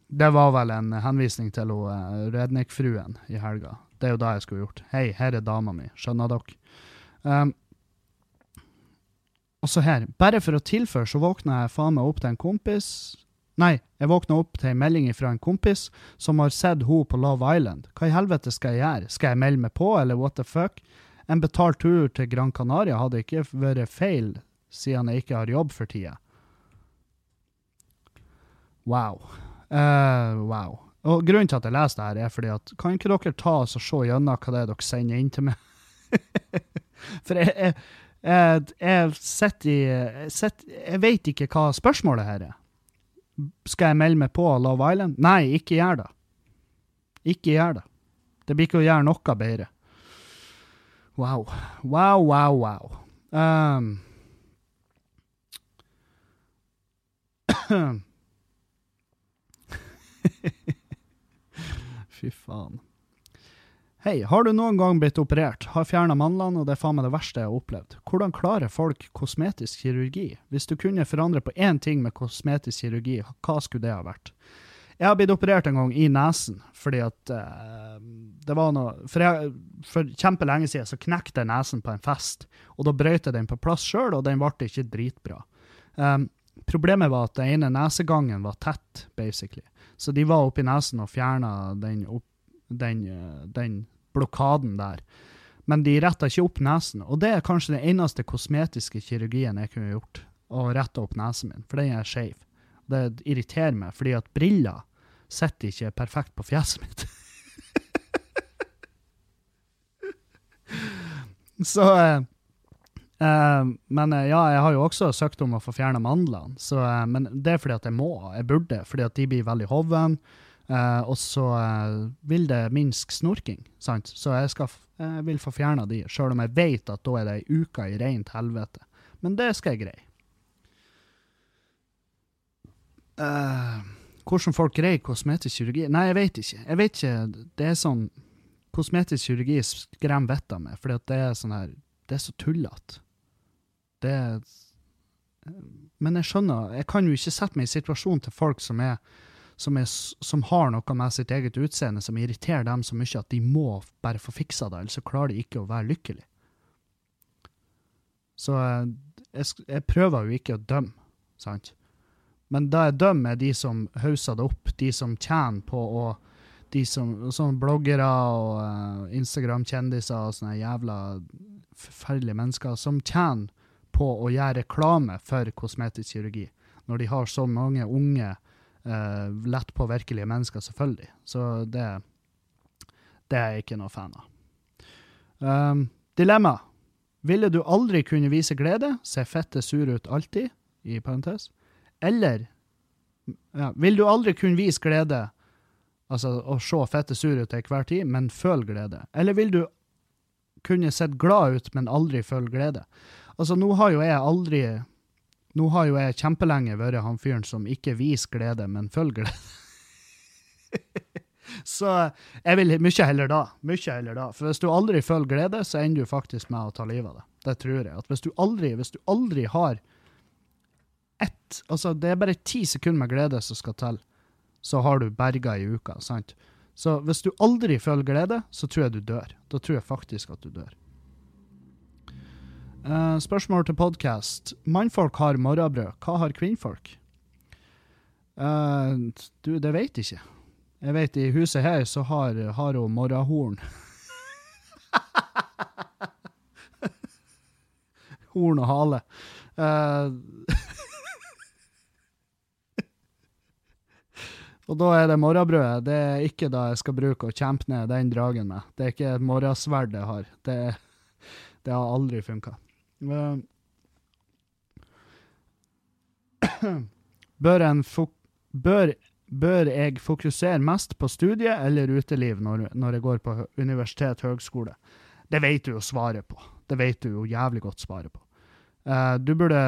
Det var vel en henvisning til hun uh, redneckfruen i helga. Det er jo det jeg skulle gjort. Hei, her er dama mi. Skjønner dere? Um, og så her, bare for å tilføre, så våkna jeg faen meg opp til en kompis Nei, jeg våkna opp til en melding fra en kompis som har sett henne på Love Island. Hva i helvete skal jeg gjøre? Skal jeg melde meg på, eller what the fuck? En betalt tur til Gran Canaria hadde ikke vært feil, siden jeg ikke har jobb for tida. Wow. Uh, wow. Og Grunnen til at jeg leser det her, er fordi at kan ikke dere ta oss og se gjennom hva det er dere sender inn til meg? For jeg, jeg, jeg, jeg sitter i Jeg, jeg vet ikke hva spørsmålet her er. Skal jeg melde meg på Love Island? Nei, ikke gjør det. Ikke gjør det. Det blir ikke å gjøre noe bedre. Wow. Wow, wow, wow. Um. Fy faen. Hei, har du noen gang blitt operert, har fjerna mandlene, og det er faen meg det verste jeg har opplevd. Hvordan klarer folk kosmetisk kirurgi? Hvis du kunne forandre på én ting med kosmetisk kirurgi, hva skulle det ha vært? Jeg har blitt operert en gang i nesen, fordi at uh, det var noe For, jeg, for kjempelenge siden så knekte jeg nesen på en fest, og da brøt jeg den på plass sjøl, og den ble ikke dritbra. Um, problemet var at den ene nesegangen var tett, basically. Så de var oppi nesen og fjerna den, den, eh, den, blokaden der. Men de retta ikke opp nesen. Og det er kanskje den eneste kosmetiske kirurgien jeg kunne gjort. Å rette opp nesen min, for den er skeiv. Det irriterer meg, fordi at briller sitter ikke perfekt på fjeset mitt. Så eh, uh, Men uh, ja, jeg har jo også søkt om å få fjerna mandlene. Så, men det er fordi at jeg må. Jeg burde, fordi at de blir veldig hoven. og så vil det minske snorking, sant? Så jeg, skal, jeg vil få fjerna de, sjøl om jeg vet at da er det ei uke i rent helvete. Men det skal jeg greie. Uh, hvordan folk greier kosmetisk kirurgi? Nei, jeg vet ikke. Jeg vet ikke. Det er sånn Kosmetisk kirurgi skremmer vettet av meg, fordi det er sånn her Det er så tullete. Det er Men jeg skjønner Jeg kan jo ikke sette meg i situasjonen til folk som er som, er, som har noe med sitt eget utseende som irriterer dem så mye at de må bare få fiksa det, ellers så klarer de ikke å være lykkelig. Så eh, jeg, jeg prøver jo ikke å dømme, sant? Men da jeg dømmer, er de som hauser det opp, de som tjener på å de som, Sånne bloggere og uh, Instagram-kjendiser og sånne jævla forferdelige mennesker som tjener på å gjøre reklame for kosmetisk kirurgi, når de har så mange unge, uh, lettpåvirkelige mennesker, selvfølgelig. Så det, det er jeg ikke noe fan av. Um, dilemma. Ville du aldri kunne vise glede, se fette sur ut alltid, i parentes, eller ja, Vil du aldri kunne vise glede, altså å se fette sur ut til hver tid, men føle glede? Eller vil du kunne sett glad ut, men aldri føle glede? Altså, nå har jo jeg aldri Nå har jo jeg kjempelenge vært han fyren som ikke viser glede, men følger glede. så jeg vil mye heller da. Mye heller da. For hvis du aldri følger glede, så ender du faktisk med å ta livet av det. Det tror jeg. At hvis du aldri, hvis du aldri har ett Altså, det er bare ti sekunder med glede som skal til, så har du berga i uka, sant? Så hvis du aldri føler glede, så tror jeg du dør. Da tror jeg faktisk at du dør. Uh, spørsmål til podkast. Mannfolk har morrabrød. Hva har kvinnfolk? Uh, du, det jeg ikke. Jeg vet i huset her så har, har hun morrahorn. Horn og hale. Uh, Og da er det morrabrødet. Det er ikke da jeg skal bruke å kjempe ned den dragen med. Det er ikke et morrasverd jeg har. Det, det har aldri funka. Bør, bør, bør, jeg fokusere mest på studie eller uteliv når, når jeg går på universitet høgskole? Det vet du jo svaret på. Det vet du jo jævlig godt svaret på. Uh, du burde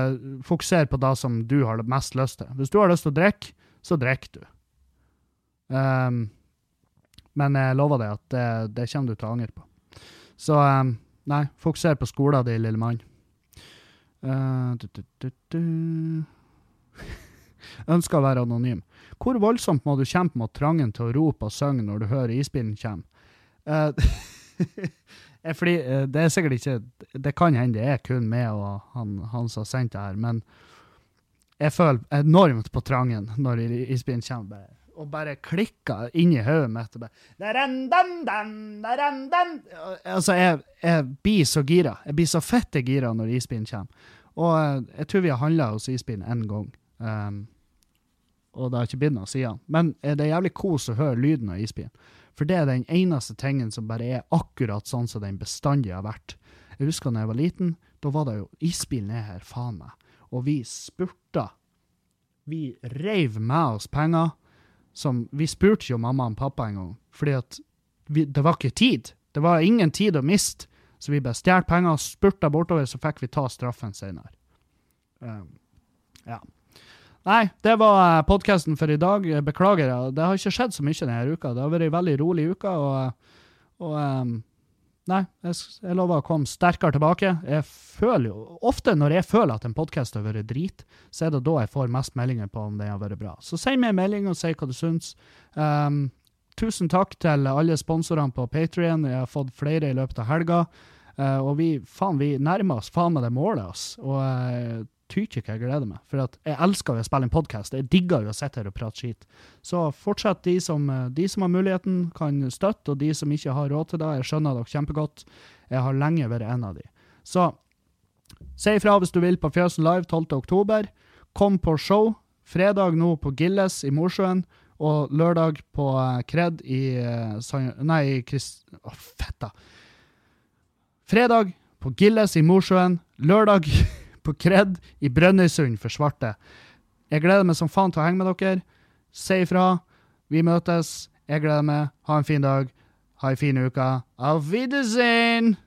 fokusere på det som du har mest lyst til. Hvis du har lyst til å drikke, så drikker du. Um, men jeg lover deg at det, det, kommer du til å angre på. Så um, nei, fokuser på skolen din, lille mann. Uh, du, du, du, Ønsker å være anonym. Hvor voldsomt må du kjempe mot trangen til å rope og synge når du hører isbilen komme? Uh, fordi, uh, det er sikkert ikke Det kan hende det er kun meg og han, han som har sendt det her, men jeg føler enormt på trangen når isbilen kommer. Og bare klikka inni hodet mitt. Altså, jeg, jeg blir så gira. Jeg blir så fette gira når isbilen kommer. Og eh, jeg tror vi har handla hos isbilen én gang. Um, og det har ikke blitt noe siden. Men eh, det er jævlig kos å høre lyden av isbilen. For det er den eneste tingen som bare er akkurat sånn som den bestandig har vært. Jeg husker da jeg var liten, da var det jo Isbilen er her, faen meg. Og vi spurta. Vi reiv med oss penger. Som, vi spurte jo mamma og pappa en gang, fordi at vi, det var ikke tid. Det var ingen tid å miste. Så vi bare stjal penger og spurta bortover, så fikk vi ta straffen senere. Um, ja. Nei, det var podkasten for i dag. Beklager. Det har ikke skjedd så mye denne uka. Det har vært ei veldig rolig uke. Og, og um, Nei, jeg, jeg lover å komme sterkere tilbake. Jeg føler jo, Ofte når jeg føler at en podkast har vært drit, så er det da jeg får mest meldinger på om den har vært bra. Så send meg en melding og si hva du syns. Um, tusen takk til alle sponsorene på Patrion. Jeg har fått flere i løpet av helga. Uh, og vi, faen, vi nærmer oss faen meg det målet, ass. Og uh, tykker jeg gleder meg. For jeg elsker å spille en podkast. Jeg digger jo å sitte her og prate skit. Så fortsett, de som, de som, har muligheten, kan støtte, og de som ikke har råd til det, jeg skjønner dere kjempegodt. Jeg har lenge vært en av de. Så si ifra hvis du vil på Fjøsen Live 12.10. Kom på show. Fredag nå på Gilles i Mosjøen. Og lørdag på eh, Kred i uh, Nei, Krist... Å, oh, fett, da. Fredag på Gilles i Mosjøen. Lørdag på Kred i Brønnøysund for svarte. Jeg gleder meg som faen til å henge med dere. Si ifra. Vi møtes. Jeg gleder meg. Ha en fin dag. Ha ei en fin uke. Auf Wiedersehen!